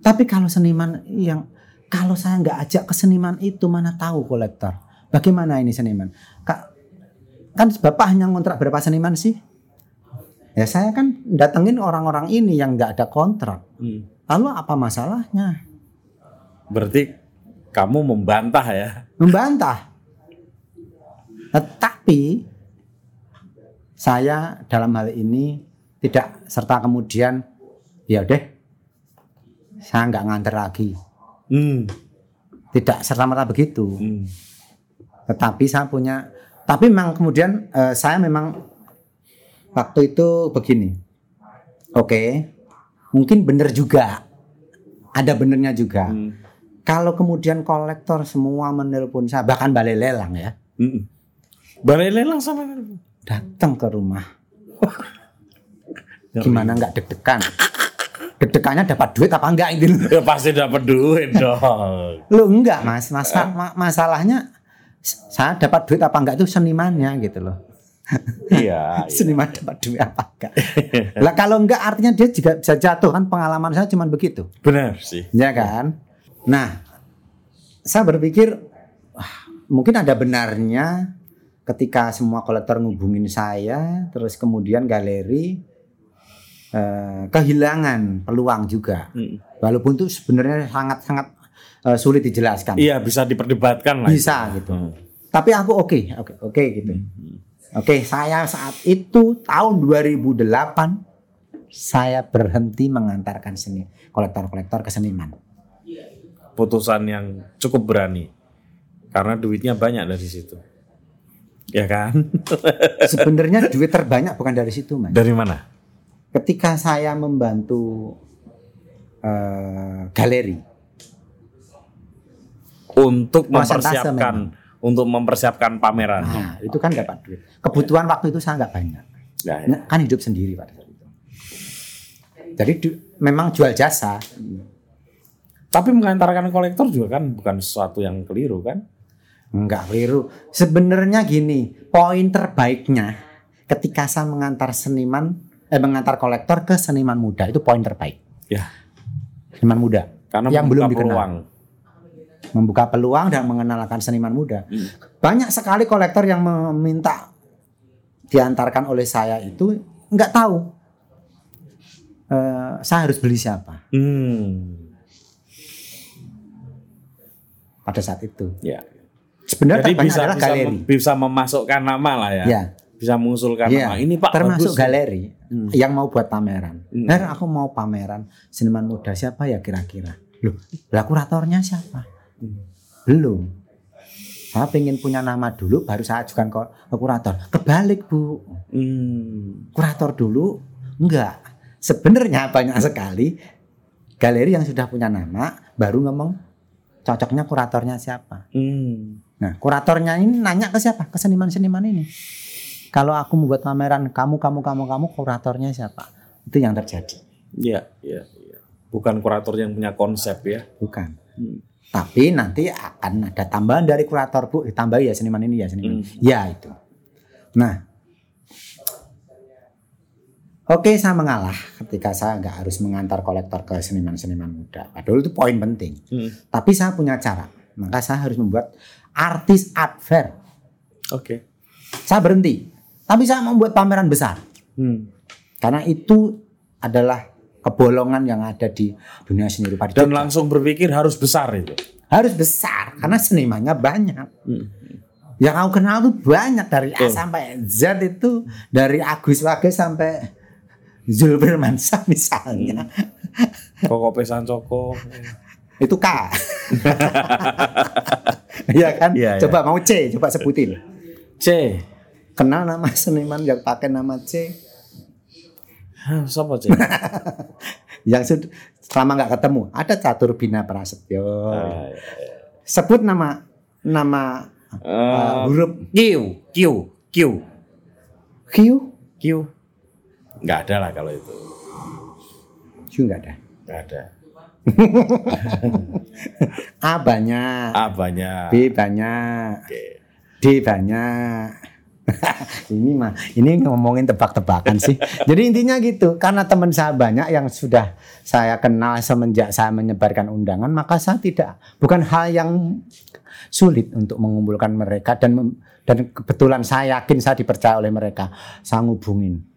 Tapi kalau seniman yang kalau saya nggak ajak ke seniman itu mana tahu kolektor. Bagaimana ini seniman? Kak, kan bapak hanya ngontrak berapa seniman sih? Ya saya kan datengin orang-orang ini yang nggak ada kontrak. Mm. Lalu apa masalahnya? Berarti kamu membantah ya? Membantah. Tetapi saya dalam hal ini tidak serta kemudian ya deh saya nggak nganter lagi. Hmm. Tidak serta merta begitu. Hmm. Tetapi saya punya tapi memang kemudian eh, saya memang waktu itu begini. Oke. Mungkin benar juga. Ada benernya juga. Hmm. Kalau kemudian kolektor semua menelpon saya bahkan balai lelang ya, Hmm. Balai lelang sama datang ke rumah. Gimana nggak deg-degan? Deg-degannya dapat duit apa enggak ini? Ya pasti dapat duit dong. Lu enggak mas, Masa- ma- masalahnya saya dapat duit apa enggak itu senimannya gitu loh. Iya. iya. Seniman dapat duit apa enggak? lah kalau enggak artinya dia juga bisa jatuh kan pengalaman saya cuma begitu. Benar sih. Ya kan? Nah, saya berpikir wah, mungkin ada benarnya ketika semua kolektor ngubungin saya, terus kemudian galeri eh, kehilangan peluang juga. Hmm. Walaupun itu sebenarnya sangat-sangat eh, sulit dijelaskan. Iya bisa diperdebatkan lah. Bisa itu. gitu. Hmm. Tapi aku oke, oke, oke gitu. Oke, saya saat itu tahun 2008 saya berhenti mengantarkan seni kolektor-kolektor ke seniman. Putusan yang cukup berani. Karena duitnya banyak dari situ. Ya kan? Sebenarnya duit terbanyak bukan dari situ, Mas. Dari mana? Ketika saya membantu eh, galeri, Untuk mempersiapkan untuk mempersiapkan pameran. nah itu kan dapat duit. Kebutuhan waktu itu saya nggak banyak, Nah, Nah, kan hidup sendiri pada saat itu. Jadi du- memang jual jasa. Tapi mengantarkan kolektor juga kan bukan sesuatu yang keliru kan? Enggak keliru. Sebenarnya gini, poin terbaiknya ketika saya mengantar seniman, eh mengantar kolektor ke seniman muda itu poin terbaik. Ya. Seniman muda Karena yang belum dikenal, peluang. membuka peluang dan mengenalkan seniman muda. Hmm. Banyak sekali kolektor yang meminta diantarkan oleh saya itu nggak tahu eh, saya harus beli siapa Hmm. Pada saat itu. Ya. Sebenarnya Jadi bisa bisa, galeri. mem- bisa memasukkan nama lah ya. Ya. Bisa mengusulkan Iya, nama. Ini Pak termasuk bagus. galeri Hmm. yang mau buat pameran. Hmm. Her, aku mau pameran seniman muda siapa ya kira-kira? Loh, lah kuratornya siapa? Hmm. Belum. Saya pengen punya nama dulu, baru saya ajukan ke, ke kurator. Kebalik bu, Hmm. kurator dulu enggak. Sebenarnya banyak sekali galeri yang sudah punya nama, baru ngomong cocoknya kuratornya siapa. Hmm. Nah, kuratornya ini nanya ke siapa? Ke seniman-seniman ini. Kalau aku membuat pameran, kamu, kamu, kamu, kamu, kuratornya siapa? Itu yang terjadi. Iya, iya, iya. Bukan kurator yang punya konsep ya. Bukan. Hmm. Tapi nanti akan ada tambahan dari kurator, Bu. Ditambahi ya seniman ini ya, seniman. Hmm. Ya, itu. Nah. Oke, saya mengalah ketika saya nggak harus mengantar kolektor ke seniman-seniman muda. Padahal itu poin penting. Hmm. Tapi saya punya cara. Maka saya harus membuat artis art fair. Oke. Saya berhenti. Tapi saya mau membuat pameran besar. Hmm. Karena itu adalah kebolongan yang ada di dunia seni rupa Dan langsung berpikir harus besar itu. harus besar karena senimannya banyak. Hmm. Yang aku kenal tuh banyak dari A Betul. sampai Z itu dari Agus Wage sampai Zulfirman Syah misalnya. Koko Pesan Coko. Itu K. Iya kan? Iya. coba mau C, coba sebutin. C. Kenal nama seniman yang pakai nama C Siapa C? yang selama nggak ketemu ada Catur Bina Prasetyo. Ah, iya. Sebut nama nama Eh, uh, huruf Q, Q, Q, Q. Q. Nggak ada lah kalau itu. Q nggak ada. Nggak ada. A banyak, A banyak. B banyak, Oke. D banyak. ini mah ini ngomongin tebak-tebakan sih. Jadi intinya gitu, karena teman saya banyak yang sudah saya kenal semenjak saya menyebarkan undangan, maka saya tidak bukan hal yang sulit untuk mengumpulkan mereka dan dan kebetulan saya yakin saya dipercaya oleh mereka. Saya ngubungin.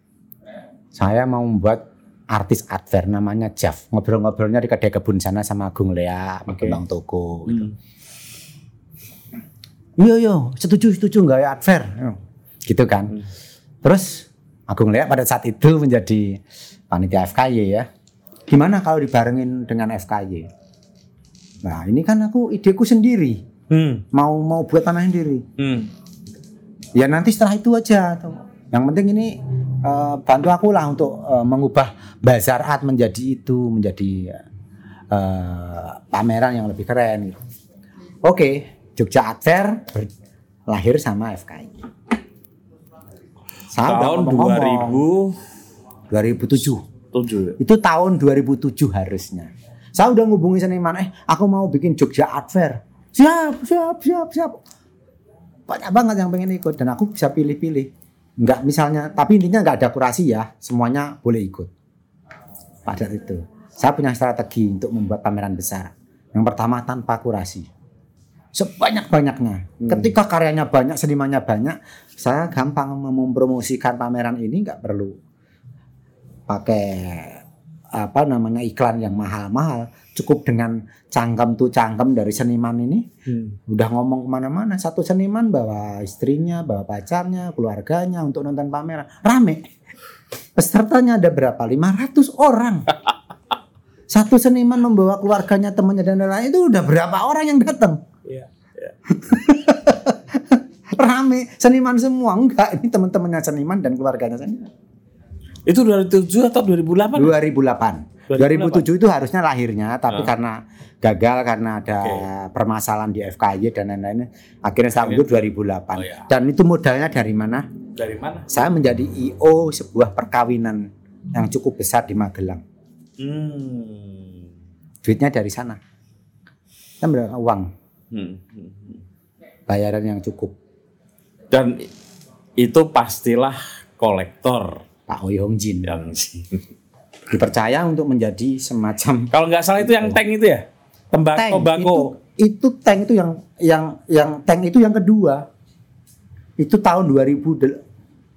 Saya mau membuat artis art fair namanya Jeff. Ngobrol-ngobrolnya di kedai kebun sana sama Agung Lea. Bang Toko gitu. Hmm. Iya iya, setuju setuju nggak ya adver, gitu kan. Terus aku ngeliat pada saat itu menjadi panitia FKY ya. Gimana kalau dibarengin dengan FKY? Nah ini kan aku ideku sendiri, Hmm. mau mau buat tanah sendiri. Hmm. Ya nanti setelah itu aja. tuh. Yang penting ini eh, bantu aku lah untuk eh, mengubah bazar art menjadi itu, menjadi eh, pameran yang lebih keren. Gitu. Oke, Jogja Art Fair lahir sama FKI. Saya Tahun ngomong-ngomong, 2007 2007. Itu tahun 2007 harusnya. Saya udah ngubungi seniman, eh aku mau bikin Jogja Art Fair. Siap, siap, siap, siap. Banyak banget yang pengen ikut dan aku bisa pilih-pilih. Enggak misalnya, tapi intinya nggak ada kurasi ya, semuanya boleh ikut. Pada itu, saya punya strategi untuk membuat pameran besar. Yang pertama tanpa kurasi. Sebanyak-banyaknya. Ketika karyanya banyak, senimannya banyak, saya gampang mempromosikan pameran ini nggak perlu pakai apa namanya iklan yang mahal-mahal cukup dengan cangkem tuh cangkem dari seniman ini Hmm. udah ngomong ke mana-mana. Satu seniman bawa istrinya bawa pacarnya keluarganya untuk nonton pameran. Rame. Pesertanya ada berapa? 500 orang. Satu seniman membawa keluarganya temannya dan lain-lain itu udah berapa orang yang datang? Iya. rame. Seniman semua. Enggak. Ini teman-temannya seniman dan keluarganya seniman Itu 2007 atau 2008? 2008. 2008. 2007 itu harusnya lahirnya, tapi Ah. karena gagal karena ada Oke. permasalahan di FKY dan lain-lain, akhirnya saya mundur 2008. Oh, ya. Dan itu modalnya dari mana? Dari mana? Saya menjadi IO sebuah perkawinan yang cukup besar di Magelang. Hmm. Duitnya dari sana. Saya mendapatkan uang, Hmm. hmm. bayaran yang cukup. Dan itu pastilah kolektor Pak Hoi Hong Jin yang dipercaya untuk menjadi semacam kalau nggak salah itu yang tank itu ya tembakau tank. Itu, itu tank itu yang yang yang tank itu yang kedua. Itu tahun 2000 del-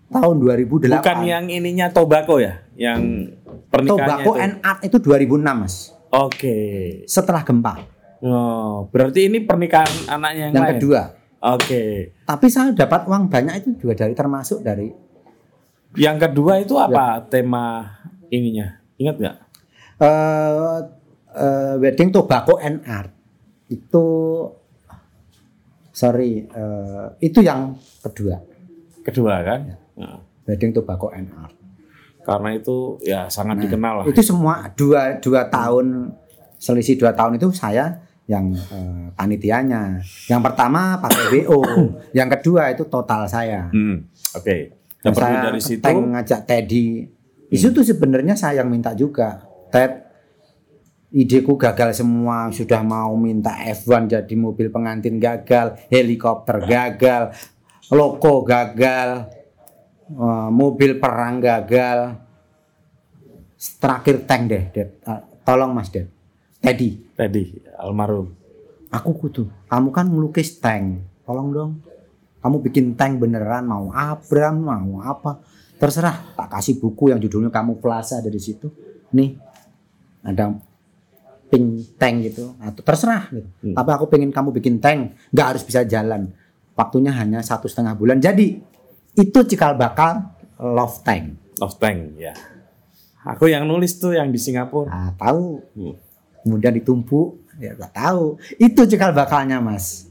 tahun 2008. bukan yang ininya tobacco ya yang pernikahannya Tobacco itu and Art itu 2006, Mas. oke Setelah gempa. oh berarti ini pernikahan anaknya yang, Yang lain kedua. oke Tapi saya dapat uang banyak itu juga dari termasuk dari yang kedua itu Ya. apa tema ininya ingat nggak eh eh, wedding tobacco and art. Itu sorry, eh, itu yang kedua. kedua kan Ya. Nah, Wedding tobacco and art. karena itu ya sangat Nah, dikenal lah Itu semua dua dua tahun selisih dua tahun itu saya yang eh, panitianya. Yang pertama pakai WO, yang kedua itu total saya. Hmm, oke dan pergi saya dari situ Teng ngajak Teddy. Itu tuh sebenarnya saya yang minta juga. Ted, ideku gagal semua. Sudah mau minta F1 jadi mobil pengantin gagal, helikopter gagal, loko gagal, eh, mobil perang gagal. Terakhir tank deh, Ded. Eh, tolong Mas Ded. Teddy, tadi almarhum aku kudu. Kamu kan melukis tank. Tolong dong. Kamu bikin tank beneran mau Abram mau apa? Terserah. Tak kasih buku yang judulnya kamu Plaza ada di situ. Nih. Ada pink tank gitu. Atau terserah gitu. Hmm. Tapi aku pengen kamu bikin tank. nggak harus bisa jalan. Waktunya hanya satu setengah bulan. Jadi itu cikal bakal love tank. Love Tank ya aku yang nulis tuh yang di Singapura Nah, tahu Hmm. kemudian ditumpuk ya nggak tahu itu cikal bakalnya mas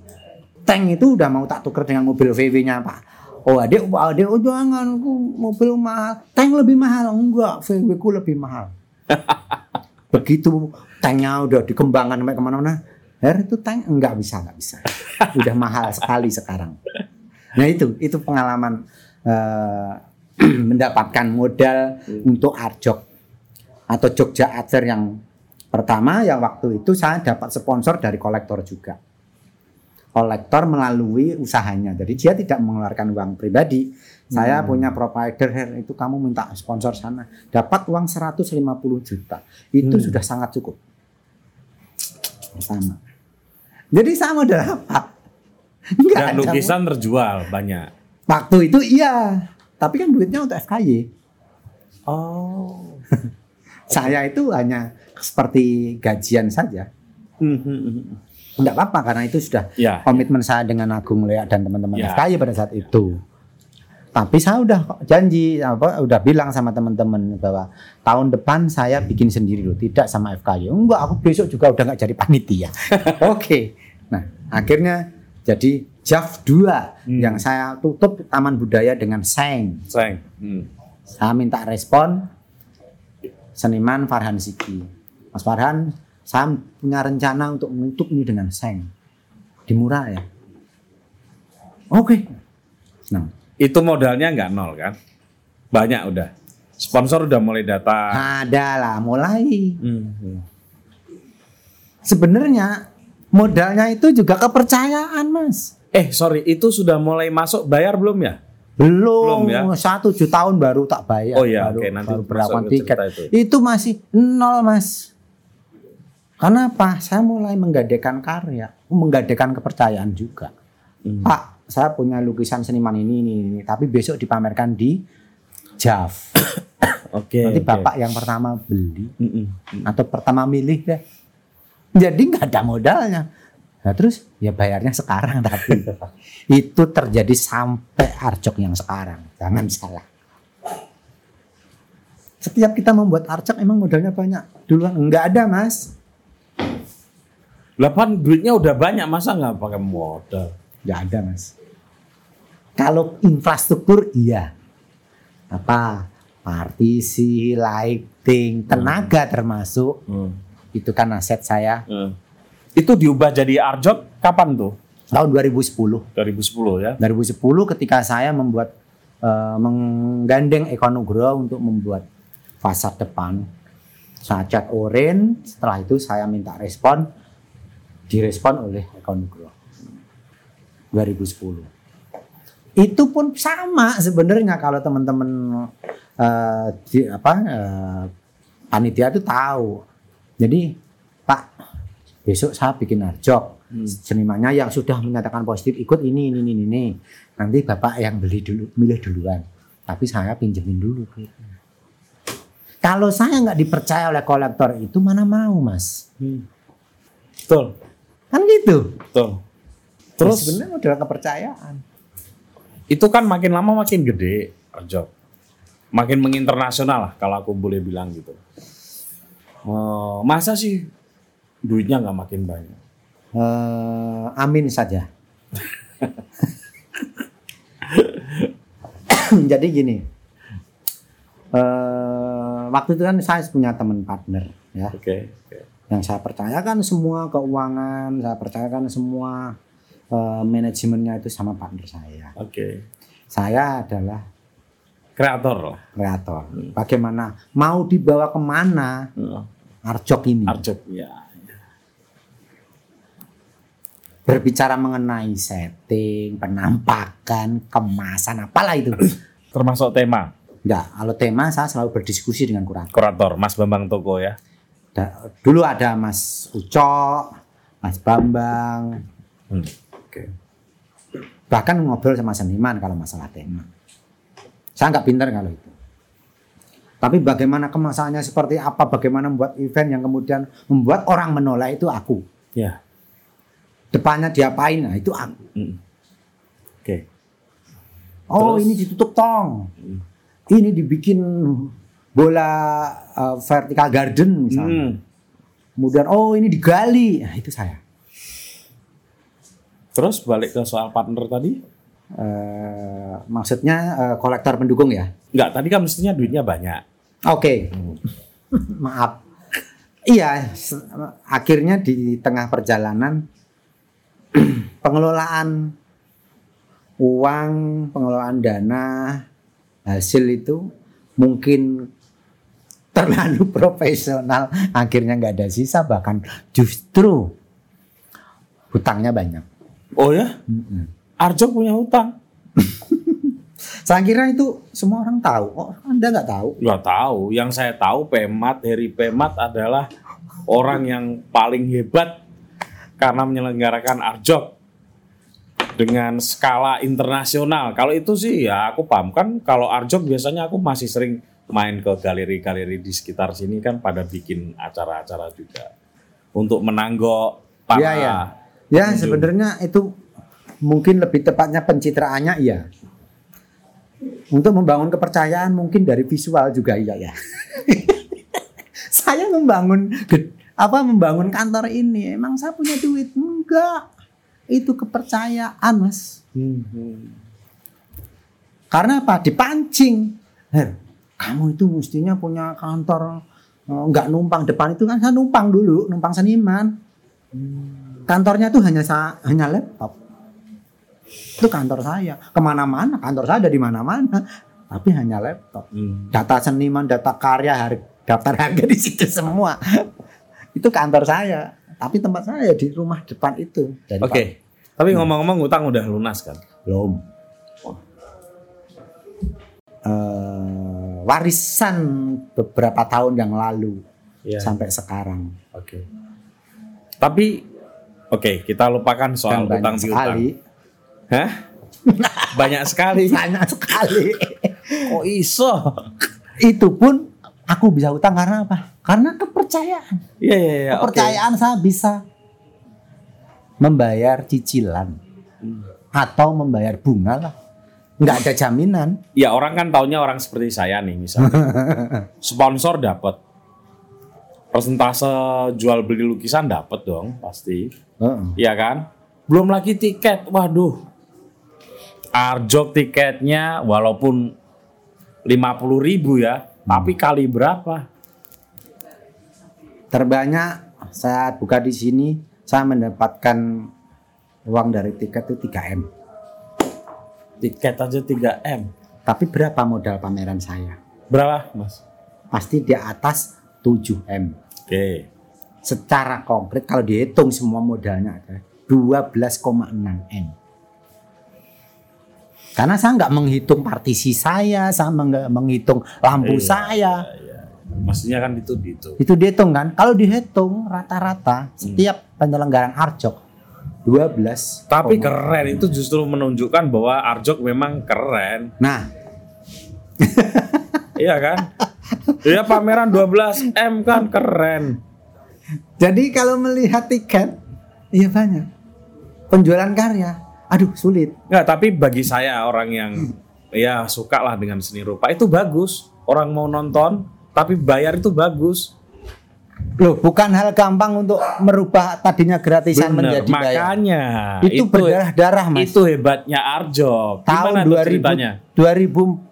tank itu udah mau tak tuker dengan mobil VW-nya pak. Oh adek oh, adek oh jangan mobil mahal. Tank lebih mahal? Enggak VW ku lebih mahal. Begitu tanknya udah dikembangkan sampai ke mana-mana Her itu tank? Enggak bisa enggak bisa. Udah mahal sekali sekarang. Nah itu itu pengalaman eh, mendapatkan modal untuk arjok atau Jogja Fair yang pertama yang waktu itu saya dapat sponsor dari kolektor juga. Kolektor melalui usahanya. Jadi dia tidak mengeluarkan uang pribadi. Saya punya provider itu kamu minta sponsor sana. Dapat uang 150 juta. Itu Hmm. sudah sangat cukup. Sama. Jadi sama udah apa? Nggak dan lukisan terjual banyak Waktu itu iya. Tapi kan duitnya untuk FKY. oh Saya itu hanya seperti gajian saja. Hmm, Enggak apa-apa karena itu sudah Ya. komitmen saya dengan Agung Lea dan teman-teman Ya. FKY pada saat itu. Tapi saya udah janji apa udah bilang sama teman-teman bahwa tahun depan saya bikin sendiri loh, tidak sama FKY. Enggak, aku besok juga udah nggak jadi panitia. Oke. Nah, akhirnya jadi JAF 2 Hmm. yang saya tutup Taman Budaya dengan Seng. Sayang. Hmm. Saya minta respon seniman Farhan Siki. Mas Farhan, saya punya rencana untuk menutup ini dengan seng. Di murah ya. Oke. Nah, Itu modalnya nggak nol kan? Banyak udah. Sponsor udah mulai datang. ada lah mulai. Hmm. Sebenarnya modalnya itu juga kepercayaan, Mas. Eh sorry, itu sudah mulai masuk bayar belum ya? Belum, Belum ya? satu tujuh tahun baru tak bayar. Oh iya, baru, oke, nanti baru berapa ke tiket. itu. Itu masih nol, Mas. Karena apa? Saya mulai menggadekan karya, menggadekan kepercayaan juga. Hmm. Pak, saya punya lukisan seniman ini, ini, ini, tapi besok dipamerkan di JAV. Oke. Nanti oke. bapak yang pertama beli Mm-mm. atau pertama milih deh. Jadi nggak ada modalnya. Nah terus ya bayarnya sekarang tapi itu terjadi sampai arcok yang sekarang. Jangan salah. Setiap kita membuat arcok emang modalnya banyak. Duluan nggak ada mas. Lah pan duitnya udah banyak masa nggak pakai modal? Nggak ada mas. Kalau infrastruktur iya. Apa partisi, lighting, tenaga termasuk Hmm. itu kan aset saya Hmm. Itu diubah jadi Arjok kapan tuh? tahun 2010. 2010 ya? 2010 ketika saya membuat eh, menggandeng Eko Nugroho untuk membuat fasad depan. Saya cat orange, setelah itu saya minta respon direspon oleh Eko Nugroho. 2010. Itu pun sama sebenarnya kalau teman-teman di- apa eh, panitia itu tahu. Jadi Pak besok saya bikin arjok senimannya yang sudah menyatakan positif ikut ini ini ini ini. Nanti bapak yang beli dulu milih duluan. Tapi saya pinjemin dulu kalau saya nggak dipercaya oleh kolektor itu mana mau mas? Betul, kan gitu betul. terus Terus sebenarnya modal kepercayaan itu kan makin lama makin gede Arjok. Makin menginternasional lah kalau aku boleh bilang gitu. Oh, masa sih duitnya nggak makin banyak? Eh, amin saja jadi gini eh, waktu itu kan saya punya teman partner ya Oke. oke. Yang saya percayakan semua keuangan, saya percayakan semua eh, manajemennya itu sama partner saya. Oke. Saya adalah Kreator kreator. Bagaimana mau dibawa ke mana Arjok ini? Arjok ya. Berbicara mengenai setting, penampakan, kemasan, apalah itu. Termasuk tema Enggak, kalau tema saya selalu berdiskusi dengan kurator. kurator Mas Bambang Toko ya. Da- Dulu ada Mas Ucok, Mas Bambang, Hmm. Oke. bahkan ngobrol sama seniman kalau masalah tema. Saya nggak pintar kalau itu. Tapi bagaimana kemasannya seperti apa, bagaimana membuat event yang kemudian membuat orang menolak itu aku. Ya. Depannya diapain, nah itu aku. Hmm. Oke. Oh Terus? ini ditutup tong, ini dibikin bola uh, vertical garden misalnya. Hmm. Kemudian oh ini digali, nah itu saya. Terus balik ke soal partner tadi? Eh, maksudnya eh, kolektor pendukung ya? Enggak, tadi kan mestinya duitnya banyak. Oke, maaf. Iya, akhirnya di tengah perjalanan pengelolaan uang, pengelolaan dana, hasil itu mungkin terlalu profesional. Akhirnya nggak ada sisa, bahkan justru hutangnya banyak. Oh ya? Arjok punya hutang? Saya kira itu semua orang tahu. Oh, Anda nggak tahu? Nggak tahu. Yang saya tahu Pemat, Heri Pemat adalah orang yang paling hebat karena menyelenggarakan Arjok dengan skala internasional. Kalau itu sih ya aku paham kan kalau Arjok biasanya aku masih sering main ke galeri-galeri di sekitar sini kan pada bikin acara-acara juga untuk menanggok para Iya, iya. Ya Pengunjung. sebenarnya itu mungkin lebih tepatnya pencitraannya iya. Untuk membangun kepercayaan mungkin dari visual juga iya ya. saya membangun apa membangun kantor ini emang saya punya duit enggak itu kepercayaan mas karena apa dipancing Her, kamu itu mestinya punya kantor eh, nggak numpang depan itu kan saya numpang dulu numpang seniman. Kantornya tuh hanya sa- hanya laptop. Itu kantor saya. Ke mana-mana kantor saya ada di mana-mana tapi hanya laptop. Hmm. data seniman data karya harga daftar harga di situ semua. Itu kantor saya. Tapi tempat saya di rumah depan itu. Oke. Tapi ngomong-ngomong utang udah lunas kan? Belum warisan beberapa tahun yang lalu Iya. sampai sekarang Oke. Tapi oke, kita lupakan soal Dan utang piutang. sekali Hah? banyak sekali. banyak sekali Kok iso? itu pun aku bisa utang karena apa karena kepercayaan Iya iya iya. oke. kepercayaan saya bisa membayar cicilan Hmm. atau membayar bunga lah nggak ada jaminan Ya orang kan taunya orang seperti saya nih misalnya. Sponsor dapat. Persentase jual beli lukisan dapat dong pasti. Iya kan? Belum lagi tiket. Waduh. Arjok tiketnya walaupun 50.000 ribu ya, tapi kali berapa? terbanyak saya buka di sini saya mendapatkan uang dari tiket itu 3 m Tiket aja 3M. tapi berapa modal pameran saya Berapa, Mas? pasti di atas 7 m Oke. secara konkret kalau dihitung semua modalnya ada 12,6 m karena saya nggak menghitung partisi saya saya nggak menghitung lampu Iya, saya iya. Maksudnya kan itu itu. itu dihitung kan kalau dihitung rata-rata setiap penyelenggaraan arjok 12 Tapi keren itu justru menunjukkan bahwa Arjok memang keren. nah iya kan? Ya pameran 12M kan keren. jadi kalau melihat tiket iya banyak penjualan karya aduh sulit Nggak, tapi bagi saya orang yang ya suka lah dengan seni rupa itu bagus. Orang mau nonton tapi bayar itu bagus. Loh bukan hal gampang untuk merubah tadinya gratisan Bener, menjadi bayar makanya itu, berdarah-darah mas Itu hebatnya Arjok. tahun Gimana tuh 2000, ceritanya? 2000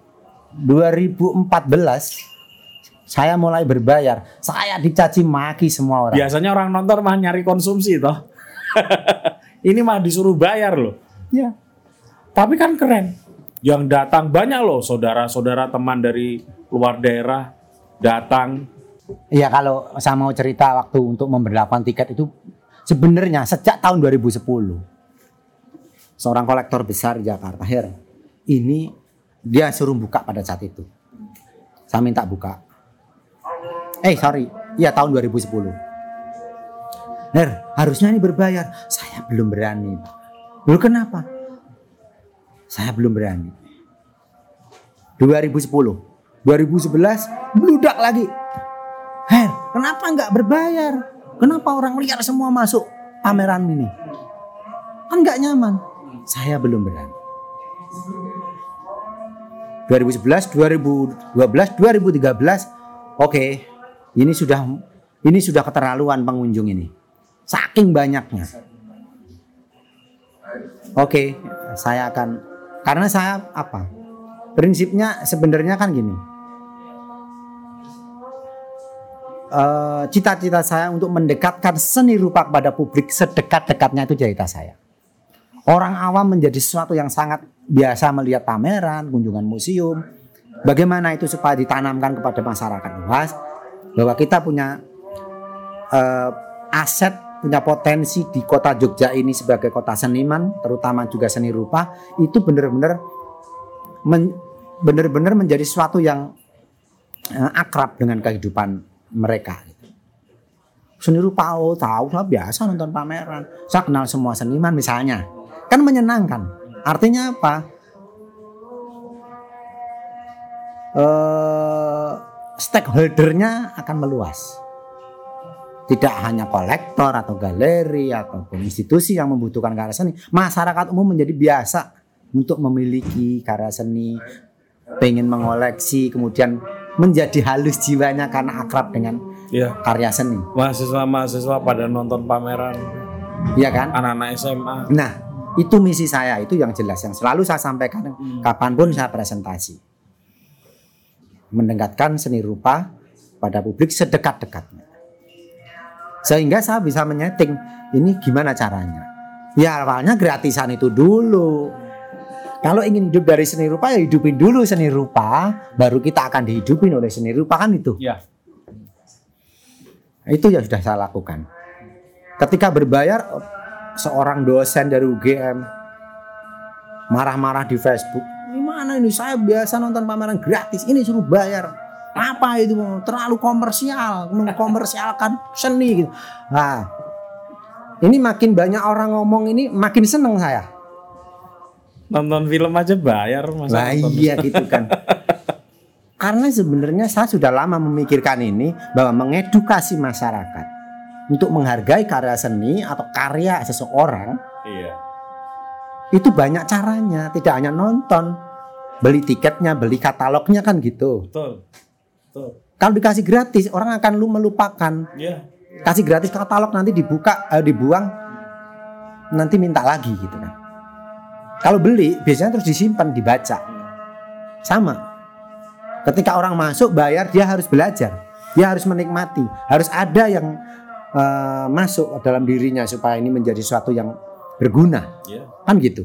2014 saya mulai berbayar saya dicaci maki semua orang Biasanya orang nonton mah nyari konsumsi toh. Ini mah disuruh bayar loh. ya Tapi kan keren. Yang datang banyak loh saudara-saudara teman dari luar daerah datang. Iya kalau saya mau cerita waktu untuk memberlakukan tiket itu sebenarnya sejak tahun 2010 seorang kolektor besar di Jakarta Her. Ini dia suruh buka pada saat itu. Saya minta buka. Eh sorry. Iya tahun 2010 Her harusnya ini berbayar. Saya belum berani. Lalu kenapa? Saya belum berani. 2010 2011 bludak lagi kenapa nggak berbayar? Kenapa orang liar semua masuk pameran ini? Kan nggak nyaman. Saya belum berani. 2011, 2012, 2013, oke, ini sudah ini sudah keterlaluan pengunjung ini. Saking banyaknya. Oke, saya akan karena saya apa? Prinsipnya sebenarnya kan gini. Eh, cita-cita saya untuk mendekatkan seni rupa kepada publik sedekat-dekatnya itu cerita saya. Orang awam menjadi sesuatu yang sangat biasa melihat pameran, kunjungan museum. Bagaimana itu supaya ditanamkan kepada masyarakat luas bahwa kita punya eh, aset, punya potensi di kota Jogja ini sebagai kota seniman, terutama juga seni rupa, itu benar-benar men- benar-benar menjadi sesuatu yang eh, akrab dengan kehidupan mereka. gitu. Seni rupa oh tahu saya biasa nonton pameran. Saya kenal semua seniman misalnya. Kan menyenangkan. Artinya apa? Eh stakeholdernya akan meluas. tidak hanya kolektor atau galeri ataupun institusi yang membutuhkan karya seni, masyarakat umum menjadi biasa untuk memiliki karya seni, pengen mengoleksi, kemudian menjadi halus jiwanya karena akrab dengan Iya. karya seni, Mahasiswa-mahasiswa pada nonton pameran ya kan? anak-anak SMA. Nah, itu misi saya, itu yang jelas yang selalu saya sampaikan kapan pun saya presentasi. Mendekatkan seni rupa pada publik sedekat-dekatnya. Sehingga saya bisa menyeting ini gimana caranya. Ya awalnya gratisan itu dulu. Kalau ingin hidup dari seni rupa ya hidupin dulu seni rupa, baru kita akan dihidupin oleh seni rupa kan itu. Iya. Itu yang sudah saya lakukan. Ketika berbayar seorang dosen dari UGM marah-marah di Facebook. Gimana ini saya biasa nonton pameran gratis, ini suruh bayar. Apa itu terlalu komersial, mengkomersialkan seni gitu. Nah, ini makin banyak orang ngomong ini makin seneng saya. Nonton film aja bayar masa Nah iya gitu kan. Karena sebenarnya saya sudah lama memikirkan ini bahwa mengedukasi masyarakat untuk menghargai karya seni atau karya seseorang Iya. itu banyak caranya, tidak hanya nonton, beli tiketnya, beli katalognya kan gitu. Betul. Betul. Kalau dikasih gratis orang akan lu melupakan. Iya. Kasih gratis katalog nanti dibuka, eh, dibuang, nanti minta lagi gitu kan. Kalau beli biasanya terus disimpan, dibaca. Sama. Ketika orang masuk bayar dia harus belajar, dia harus menikmati, harus ada yang eh, masuk dalam dirinya supaya ini menjadi sesuatu yang berguna, Iya. kan gitu.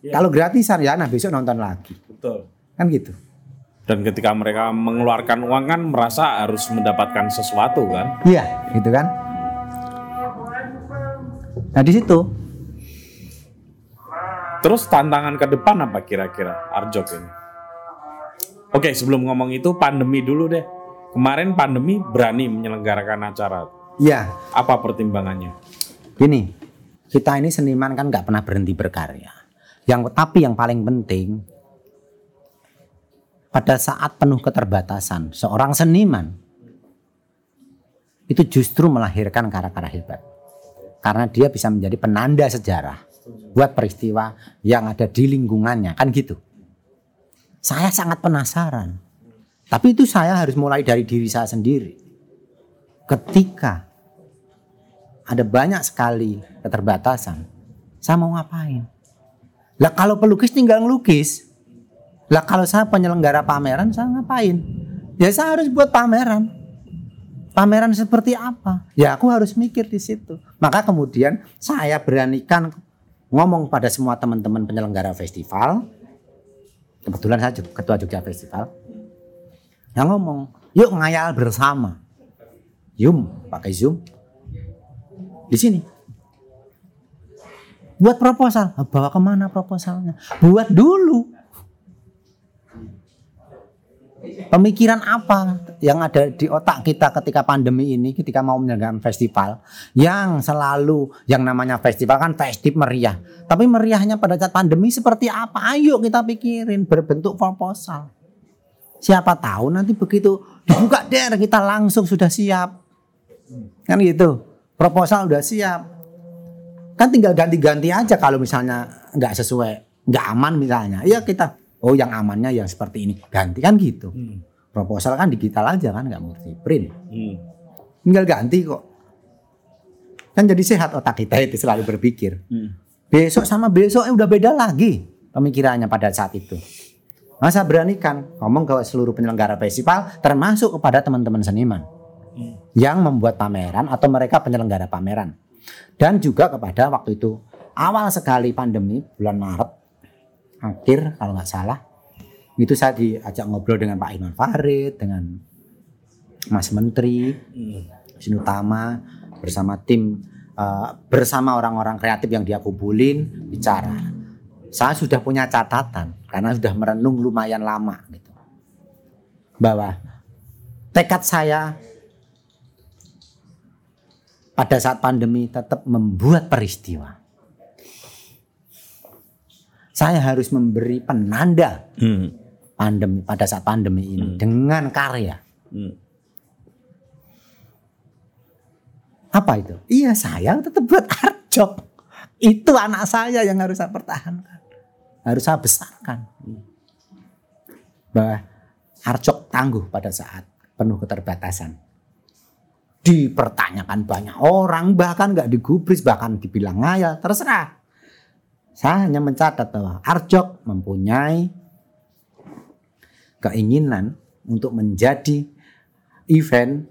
Iya. Kalau gratisan ya, nah besok nonton lagi, Betul. kan gitu. Dan ketika mereka mengeluarkan uang kan merasa harus mendapatkan sesuatu kan? Iya, gitu kan. Nah di situ Terus tantangan ke depan apa kira-kira Arjok ini? Oke, sebelum ngomong itu pandemi dulu deh. Kemarin pandemi berani menyelenggarakan acara. ya Apa pertimbangannya? Gini, kita ini seniman kan nggak pernah berhenti berkarya. Yang tapi yang paling penting pada saat penuh keterbatasan, seorang seniman itu justru melahirkan karya-karya hebat. Karena dia bisa menjadi penanda sejarah buat peristiwa yang ada di lingkungannya, kan gitu. Saya sangat penasaran. Tapi itu saya harus mulai dari diri saya sendiri. Ketika ada banyak sekali keterbatasan. Saya mau ngapain? Lah kalau pelukis tinggal ngelukis. Lah kalau saya penyelenggara pameran saya ngapain? Ya saya harus buat pameran. Pameran seperti apa? Ya aku harus mikir di situ. Maka kemudian saya beranikan ngomong pada semua teman-teman penyelenggara festival. Kebetulan saya ketua Jogja Festival. Yang ngomong, yuk ngayal bersama. Yum, pakai Zoom di sini. Buat proposal, bawa ke mana proposalnya? Buat dulu. Pemikiran apa yang ada di otak kita ketika pandemi ini, ketika mau menyelenggarakan festival, yang selalu yang namanya festival kan festif meriah. Tapi meriahnya pada saat pandemi seperti apa? Ayo kita pikirin berbentuk proposal. Siapa tahu nanti begitu dibuka der kita langsung sudah siap. Kan gitu. Proposal udah siap. Kan tinggal ganti-ganti aja kalau misalnya nggak sesuai, nggak aman misalnya. Ya kita oh yang amannya yang seperti ini. Ganti kan gitu. Proposal kan digital aja kan nggak mesti print. Hmm. Tinggal ganti kok. Kan jadi sehat otak kita itu selalu berpikir. Hmm. Besok sama besoknya udah beda lagi pemikirannya pada saat itu. Masa beranikan ngomong ke seluruh penyelenggara festival termasuk kepada teman-teman seniman yang membuat pameran atau mereka penyelenggara pameran. Dan juga kepada waktu itu awal sekali pandemi bulan Maret akhir kalau nggak salah itu saya diajak ngobrol dengan Pak Iman Farid dengan Mas Menteri Sinutama bersama tim eh, bersama orang-orang kreatif yang dia kumpulin bicara. Saya sudah punya catatan karena sudah merenung lumayan lama gitu. Bahwa tekad saya pada saat pandemi tetap membuat peristiwa. Saya harus memberi penanda Hmm. pandemi pada saat pandemi ini dengan karya. Hmm. Apa itu? Iya saya tetap buat Arjok. Itu anak saya yang harus saya pertahankan. Harus saya besarkan. Bahwa Arjok tangguh pada saat penuh keterbatasan. Dipertanyakan banyak orang, bahkan nggak digubris, bahkan dibilang ngayal, terserah. Saya hanya mencatat bahwa Arjok mempunyai keinginan untuk menjadi event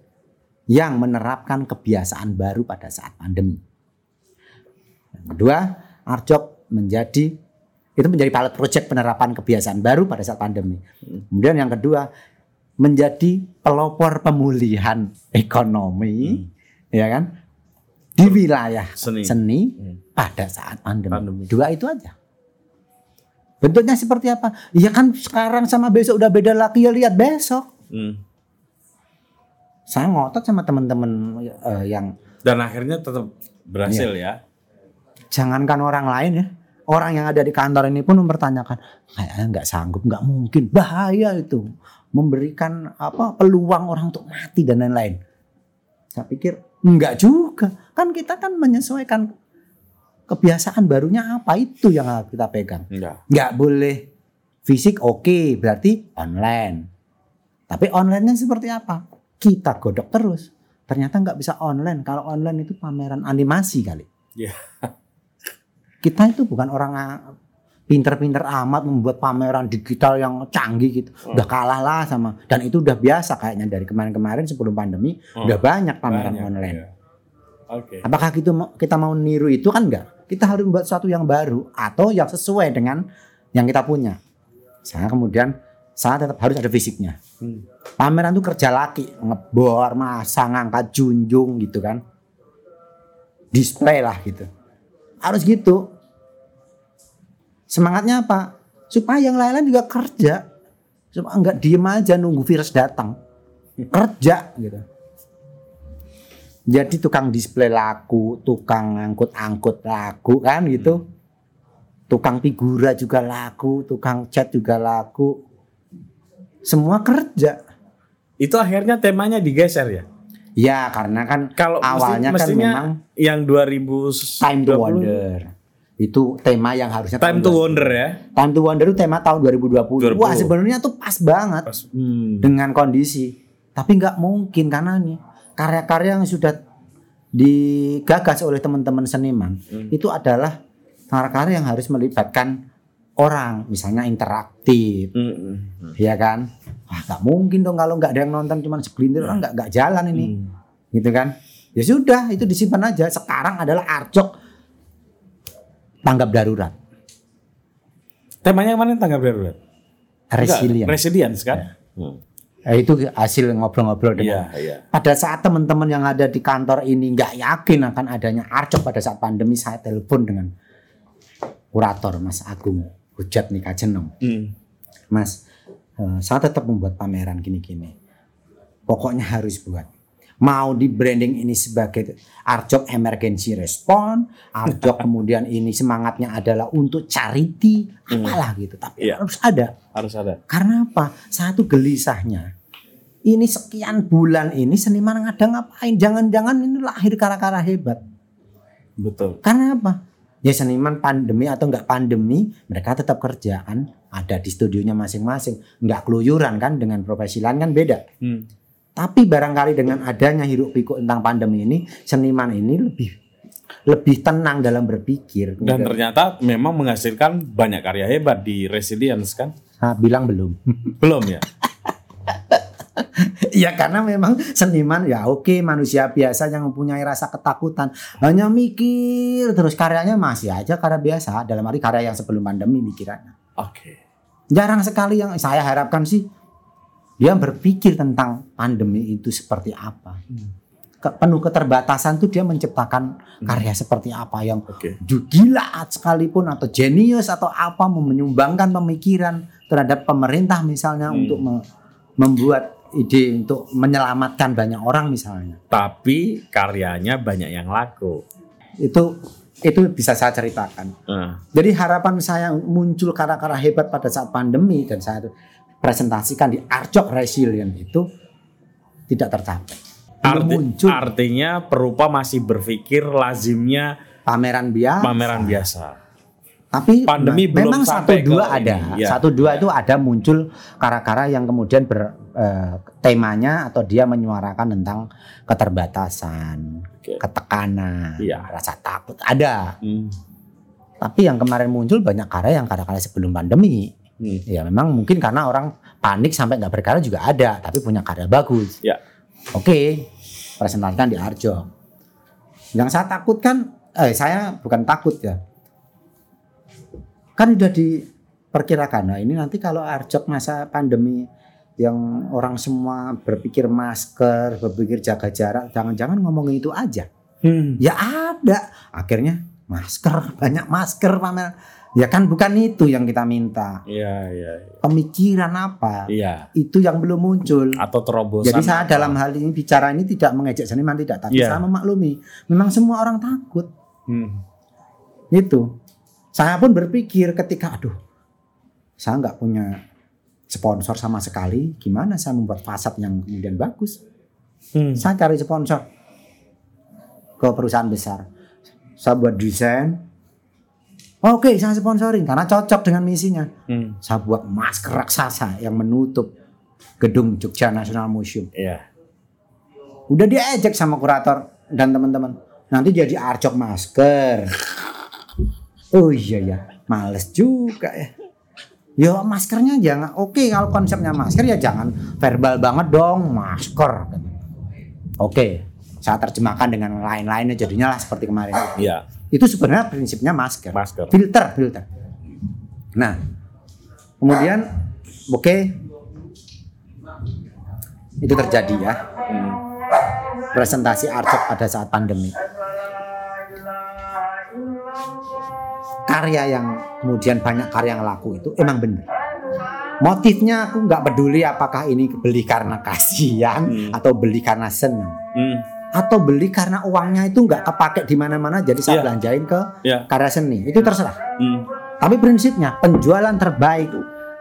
yang menerapkan kebiasaan baru pada saat pandemi. Yang kedua, Arjok menjadi itu menjadi pilot project penerapan kebiasaan baru pada saat pandemi. Kemudian yang kedua menjadi pelopor pemulihan ekonomi, ya kan, di wilayah Seni. seni, Hmm. Pada saat pandemi. Pandemi. Dua itu aja. Bentuknya seperti apa? Ya kan sekarang sama besok udah beda lagi ya lihat besok. Hmm. Saya ngotot sama teman-teman eh, yang Dan akhirnya tetap berhasil ya. jangankan orang lain ya orang yang ada di kantor ini pun mempertanyakan kayaknya nggak sanggup nggak mungkin bahaya itu memberikan apa peluang orang untuk mati dan lain-lain saya pikir nggak juga kan kita kan menyesuaikan kebiasaan barunya apa itu yang harus kita pegang Enggak. nggak boleh fisik oke berarti online tapi onlinenya seperti apa kita godok terus ternyata nggak bisa online kalau online itu pameran animasi kali Iya. kita itu bukan orang ah, pinter-pinter amat membuat pameran digital yang canggih gitu Hmm. udah kalah lah sama dan itu udah biasa kayaknya dari kemarin-kemarin sebelum pandemi Hmm. udah banyak pameran Banyak, online iya. Oke. apakah gitu mau- kita mau niru itu kan enggak? Kita harus membuat sesuatu yang baru atau yang sesuai dengan yang kita punya. Saya kemudian saya tetap harus ada fisiknya. Hmm. pameran itu kerja laki ngebor masang ngangkat junjung gitu kan. Display lah gitu. Harus gitu. Semangatnya apa? Supaya yang lain-lain juga kerja. Supaya nggak diem aja nunggu virus datang. Kerja gitu jadi tukang display laku tukang angkut-angkut laku kan gitu tukang figura juga laku tukang cat juga laku semua kerja Itu akhirnya temanya digeser ya. Ya karena kan Kalau mesti- awalnya kan mestinya memang yang 2020 time to wonder. Itu tema yang harusnya Time to 2020. wonder ya. Time to wonder itu tema tahun 2020. 2020. Wah sebenarnya tuh pas banget Pas. Hmm. dengan kondisi. Tapi nggak mungkin karena nih karya-karya yang sudah digagas oleh teman-teman seniman Hmm. itu adalah karya-karya yang harus melibatkan orang, misalnya interaktif, Hmm, hmm. ya kan? Wah nggak mungkin dong kalau nggak ada yang nonton cuma segelintir orang nggak nggak jalan ini. Hmm. gitu kan ya sudah itu disimpan aja sekarang adalah arcok tanggap darurat Temanya kemarin tanggap darurat. Enggak, resilient Resilience kan? Hmm. Eh, itu hasil ngobrol-ngobrol dengan Iya, iya. pada saat teman-teman yang ada di kantor ini nggak yakin akan adanya arcok pada saat pandemi saya telepon dengan kurator Mas Agung Hujat Nika Jenong Hmm. Mas eh, saya tetap membuat pameran gini-gini pokoknya harus buat mau di branding ini sebagai Arjok emergency response, Arjok kemudian ini semangatnya adalah untuk charity, apalah gitu. Tapi Iya. harus ada. Harus ada. Karena apa? Satu gelisahnya. Ini sekian bulan ini seniman ada ngapain? Jangan-jangan ini lahir karya-karya hebat. Betul. Karena apa? Ya seniman pandemi atau enggak pandemi, mereka tetap kerjaan ada di studionya masing-masing, enggak keluyuran kan dengan profesi lain kan beda. Hmm. Tapi barangkali dengan adanya hiruk pikuk tentang pandemi ini, seniman ini lebih lebih tenang dalam berpikir. Dan ternyata memang menghasilkan banyak karya hebat di Resilience kan? Nah, bilang belum. Belum ya? ya karena memang seniman ya oke manusia biasa yang mempunyai rasa ketakutan hanya mikir terus karyanya masih aja karya biasa dalam arti karya yang sebelum pandemi mikirannya. Oke. Jarang sekali yang saya harapkan sih dia berpikir tentang pandemi itu seperti apa. Ke- penuh keterbatasan tuh dia menciptakan karya seperti apa yang ju- gila sekalipun atau jenius atau apa mau menyumbangkan pemikiran terhadap pemerintah misalnya Hmm. untuk me- membuat ide untuk menyelamatkan banyak orang misalnya. Tapi karyanya banyak yang laku. Itu itu bisa saya ceritakan. Nah, Jadi harapan saya muncul karya-karya hebat pada saat pandemi dan saya presentasikan di Arjok Resilient itu tidak tercapai. Arti- muncul artinya perupa masih berpikir lazimnya pameran biasa. pameran biasa. Tapi Pandemi belum memang satu dua ini, ada, ya. satu dua itu ada muncul kara-kara yang kemudian ber eh, temanya atau dia menyuarakan tentang keterbatasan, Oke. ketekanan, Iya. rasa takut ada. Hmm. Tapi yang kemarin muncul banyak karya yang karya-karya sebelum pandemi. Hmm. Ya memang mungkin karena orang panik sampai nggak berkarya juga ada, tapi punya karya bagus. Ya. Oke, presentasikan di Arjo. Yang saya takutkan, eh saya bukan takut ya. Kan udah diperkirakan. Nah ini nanti kalau Arjok masa pandemi yang orang semua berpikir masker, berpikir jaga jarak, jangan-jangan ngomongin itu aja. Hmm. Ya ada. Akhirnya masker, banyak masker pamer. Ya kan bukan itu yang kita minta. Iya, iya, iya. Pemikiran apa? Iya. Itu yang belum muncul. Atau terobosan. Jadi saya apa? dalam hal ini bicara ini tidak mengejek seniman tidak, tapi Iya. saya memaklumi. Memang semua orang takut. Hmm. Itu. Saya pun berpikir ketika aduh saya nggak punya sponsor sama sekali, gimana saya membuat fasad yang kemudian bagus? Hmm. Saya cari sponsor ke perusahaan besar. Saya buat desain. Oke, saya sponsorin karena cocok dengan misinya. Hmm. Saya buat masker raksasa yang menutup gedung Jogja National Museum. Iya. Udah diejek sama kurator dan teman-teman. Nanti jadi arcok masker. Oh iya ya, males juga ya. Ya maskernya jangan oke kalau konsepnya masker ya jangan verbal banget dong masker. Oke, saya terjemahkan dengan lain-lainnya jadinya lah seperti kemarin. Iya. Itu sebenarnya prinsipnya masker. Masker. Filter, filter. Nah, kemudian oke itu terjadi ya Hmm. presentasi artwork pada saat pandemi. Karya yang kemudian banyak karya yang laku itu emang bener. Motifnya aku nggak peduli apakah ini beli karena kasihan Hmm. atau beli karena senang Hmm. Atau beli karena uangnya itu nggak kepake di mana-mana jadi saya Iya. belanjain ke Iya. karya seni itu terserah. Hmm. Tapi prinsipnya penjualan terbaik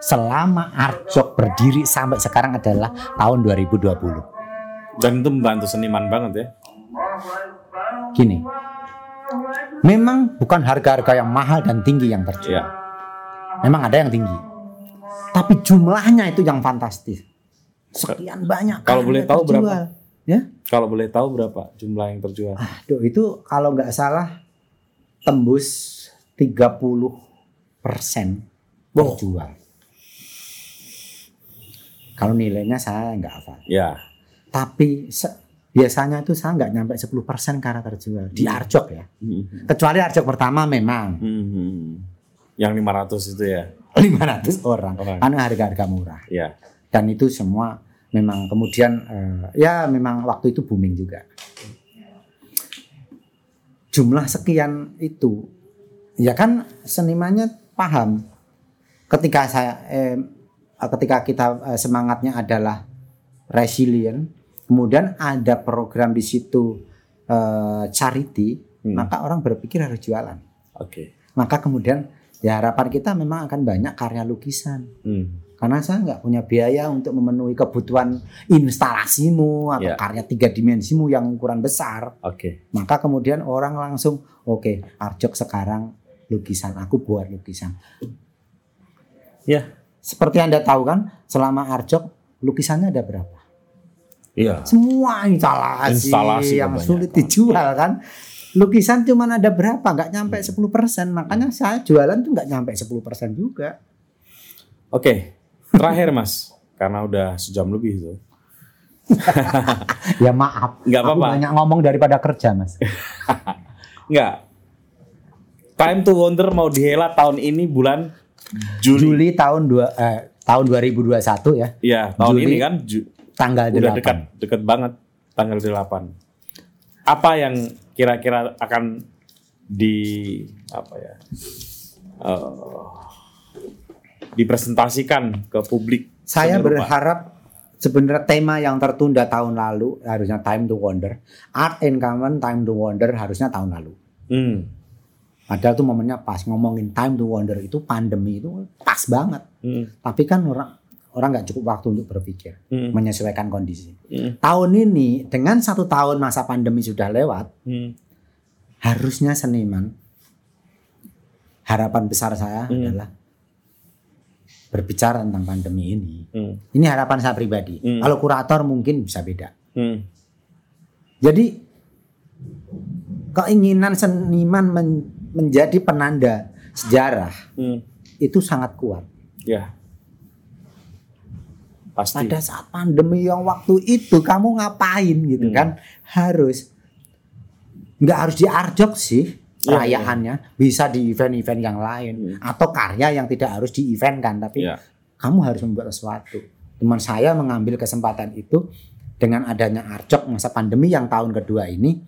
selama Arjok berdiri sampai sekarang adalah tahun 2020. Dan itu membantu seniman banget ya. Gini. Memang bukan harga-harga yang mahal dan tinggi yang terjual. Iya. Memang ada yang tinggi. Tapi jumlahnya itu yang fantastis. Sekian banyak. Kalau boleh tahu terjual. berapa? Ya, Kalau boleh tahu berapa jumlah yang terjual? aduh itu kalau nggak salah tembus 30 persen terjual. Kalau nilainya saya nggak hafal. Ya. Tapi biasanya itu saya nggak nyampe 10 persen karena terjual di Hmm. Arjok ya. Hmm. Kecuali Arjok pertama memang Hmm. Yang 500 itu ya. 500 orang, Orang. karena harga-harga murah. Ya. Dan itu semua memang kemudian eh, ya memang waktu itu booming juga. Jumlah sekian itu ya kan senimannya paham ketika saya eh, ketika kita eh, semangatnya adalah resilient, kemudian ada program di situ eh, charity, Hmm. maka orang berpikir harus jualan. Oke. Maka kemudian ya harapan kita memang akan banyak karya lukisan. Hmm. Karena saya nggak punya biaya untuk memenuhi kebutuhan instalasimu atau Ya. karya tiga dimensimu yang ukuran besar. Oke. Maka kemudian orang langsung, oke, Arjok sekarang lukisan, aku buat lukisan. Ya. Seperti anda tahu kan, selama Arjok lukisannya ada berapa? Iya. Semua instalasi, Instalasi yang kebanyakan. sulit dijual kan. Lukisan cuma ada berapa? Nggak nyampe 10%. Makanya saya jualan tuh nggak nyampe 10% juga. Oke. Terakhir Mas, karena udah sejam lebih itu. Ya maaf. Nggak Aku apa-apa. banyak ngomong daripada kerja mas. Enggak. Time to Wonder mau dihelat tahun ini bulan Juli. Juli tahun dua eh, tahun 2021 ya Iya, tahun Juli. ini kan Ju- tanggal udah 8. dekat, dekat banget tanggal 8. Apa yang kira-kira akan di apa ya? eh, dipresentasikan ke publik. Saya berharap sebenarnya tema yang tertunda tahun lalu harusnya Time to Wonder. Art in Common Time to Wonder harusnya tahun lalu. Hmm. Padahal tuh momennya pas ngomongin Time to Wonder itu pandemi itu pas banget. Hmm. Tapi kan orang orang nggak cukup waktu untuk berpikir, Hmm. menyesuaikan kondisi. Hmm. Tahun ini dengan satu tahun masa pandemi sudah lewat, Hmm. harusnya seniman harapan besar saya Hmm. adalah berbicara tentang pandemi ini. Hmm. Ini harapan saya pribadi. Hmm. Kalau kurator mungkin bisa beda. Hmm. Jadi keinginan seniman men- menjadi penanda sejarah Hmm. itu sangat kuat. Ya. Pasti. Pada saat pandemi yang waktu itu kamu ngapain gitu Hmm. kan? Harus nggak harus diarjok sih Iya, perayaannya, bisa di event-event yang lain Hmm. atau karya yang tidak harus di event kan, tapi Ya. kamu harus membuat sesuatu. Teman saya mengambil kesempatan itu dengan adanya arjok masa pandemi yang tahun kedua ini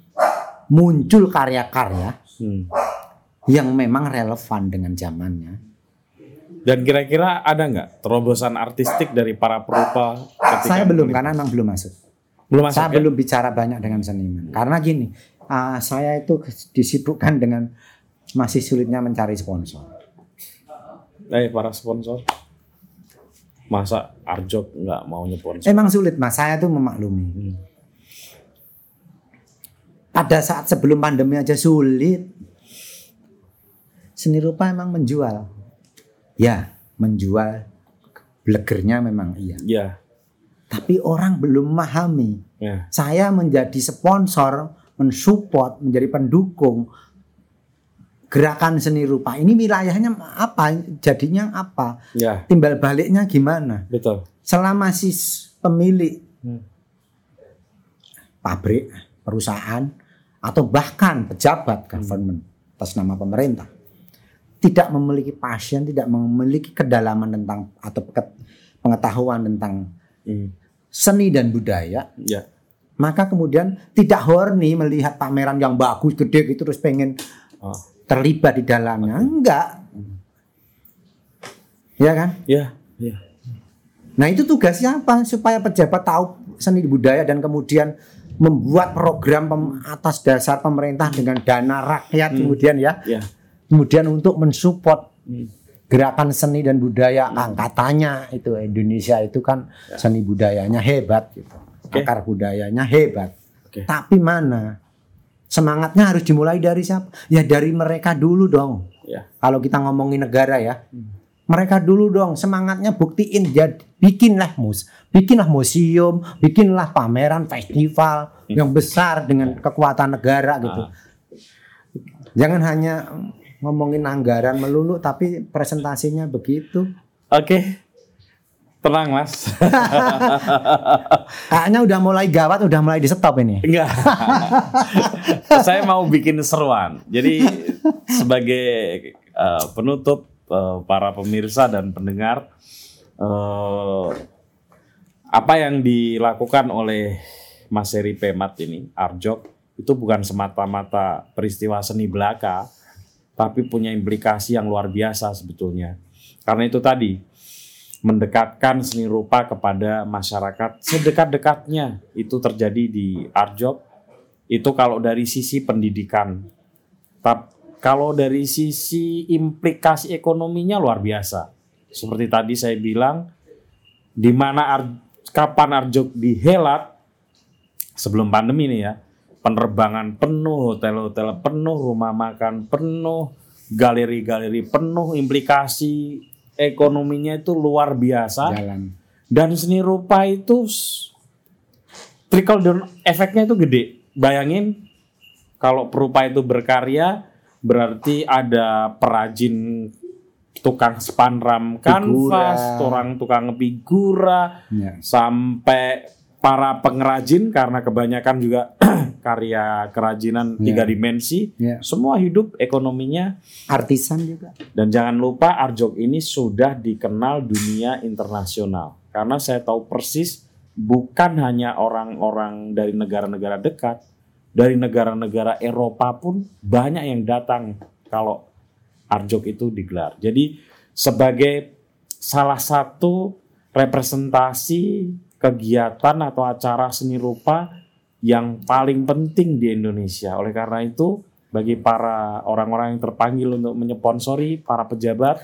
muncul karya-karya Hmm. yang memang relevan dengan zamannya. Dan kira-kira ada nggak terobosan artistik dari para perupa? ketika Saya belum karena memang belum masuk. belum masuk. saya ya? belum bicara banyak dengan seniman karena gini ah, saya itu disibukkan dengan masih sulitnya mencari sponsor Eh para sponsor. Masa Arjok nggak mau nyponsor? emang sulit mas saya tuh memaklumi Hmm. pada saat sebelum pandemi aja sulit seni rupa emang menjual ya menjual blegernya memang iya Ya. tapi orang belum memahami Ya. saya menjadi sponsor mensupport menjadi pendukung gerakan seni rupa ini wilayahnya apa jadinya apa Ya. timbal baliknya gimana Betul. selama si pemilik Hmm. pabrik perusahaan atau bahkan pejabat government atas nama pemerintah tidak memiliki passion tidak memiliki kedalaman tentang atau pengetahuan tentang Hmm. seni dan budaya Ya. Maka kemudian tidak horny melihat pameran yang bagus gede gitu terus pengen Oh. terlibat di dalamnya enggak ya kan Ya. Ya. nah itu tugasnya apa supaya pejabat tahu seni budaya dan kemudian membuat program pem- atas dasar pemerintah dengan dana rakyat Hmm. kemudian ya Ya. kemudian untuk mensupport Hmm. gerakan seni dan budaya angkatannya itu Indonesia itu kan seni budayanya hebat gitu Oke. akar budayanya hebat Oke. tapi mana semangatnya harus dimulai dari siapa ya dari mereka dulu dong Ya. kalau kita ngomongin negara ya mereka dulu dong semangatnya buktiin jadi bikinlah mus bikinlah museum bikinlah pameran festival yang besar dengan kekuatan negara gitu Ah. jangan hanya ngomongin anggaran melulu tapi presentasinya begitu Oke. Tenang mas. kayaknya udah mulai gawat udah mulai di stop ini Enggak. Saya mau bikin seruan. Jadi sebagai eh, penutup eh, para pemirsa dan pendengar eh, apa yang dilakukan oleh Mas Heri Pemat ini Arjok itu bukan semata-mata peristiwa seni belaka tapi punya implikasi yang luar biasa sebetulnya. Karena itu tadi mendekatkan seni rupa kepada masyarakat. Sedekat-dekatnya itu terjadi di Arjok. Itu kalau dari sisi pendidikan. Tap, kalau dari sisi implikasi ekonominya luar biasa. Seperti tadi saya bilang di mana Ar- kapan Arjok dihelat sebelum pandemi nih ya penerbangan penuh hotel-hotel penuh rumah makan penuh galeri-galeri penuh implikasi ekonominya itu luar biasa jalan dan seni rupa itu trickle down efeknya itu gede. Bayangin kalau perupa itu berkarya berarti ada perajin tukang spanram kanvas, orang tukang figura, ya. sampai para pengrajin karena kebanyakan juga karya kerajinan Ya. tiga dimensi, Ya. semua hidup ekonominya artisan juga dan jangan lupa Arjok ini sudah dikenal dunia internasional. Karena saya tahu persis bukan hanya orang-orang dari negara-negara dekat, dari negara-negara Eropa pun banyak yang datang kalau Arjok itu digelar. Jadi sebagai salah satu representasi kegiatan atau acara seni rupa yang paling penting di Indonesia. Oleh karena itu, bagi para orang-orang yang terpanggil untuk menyponsori para pejabat,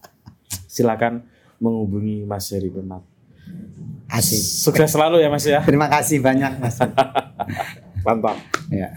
silakan menghubungi Mas Heri Pemat. Asik. Sukses selalu ya Mas ya. Terima kasih banyak Mas. Mantap. ya.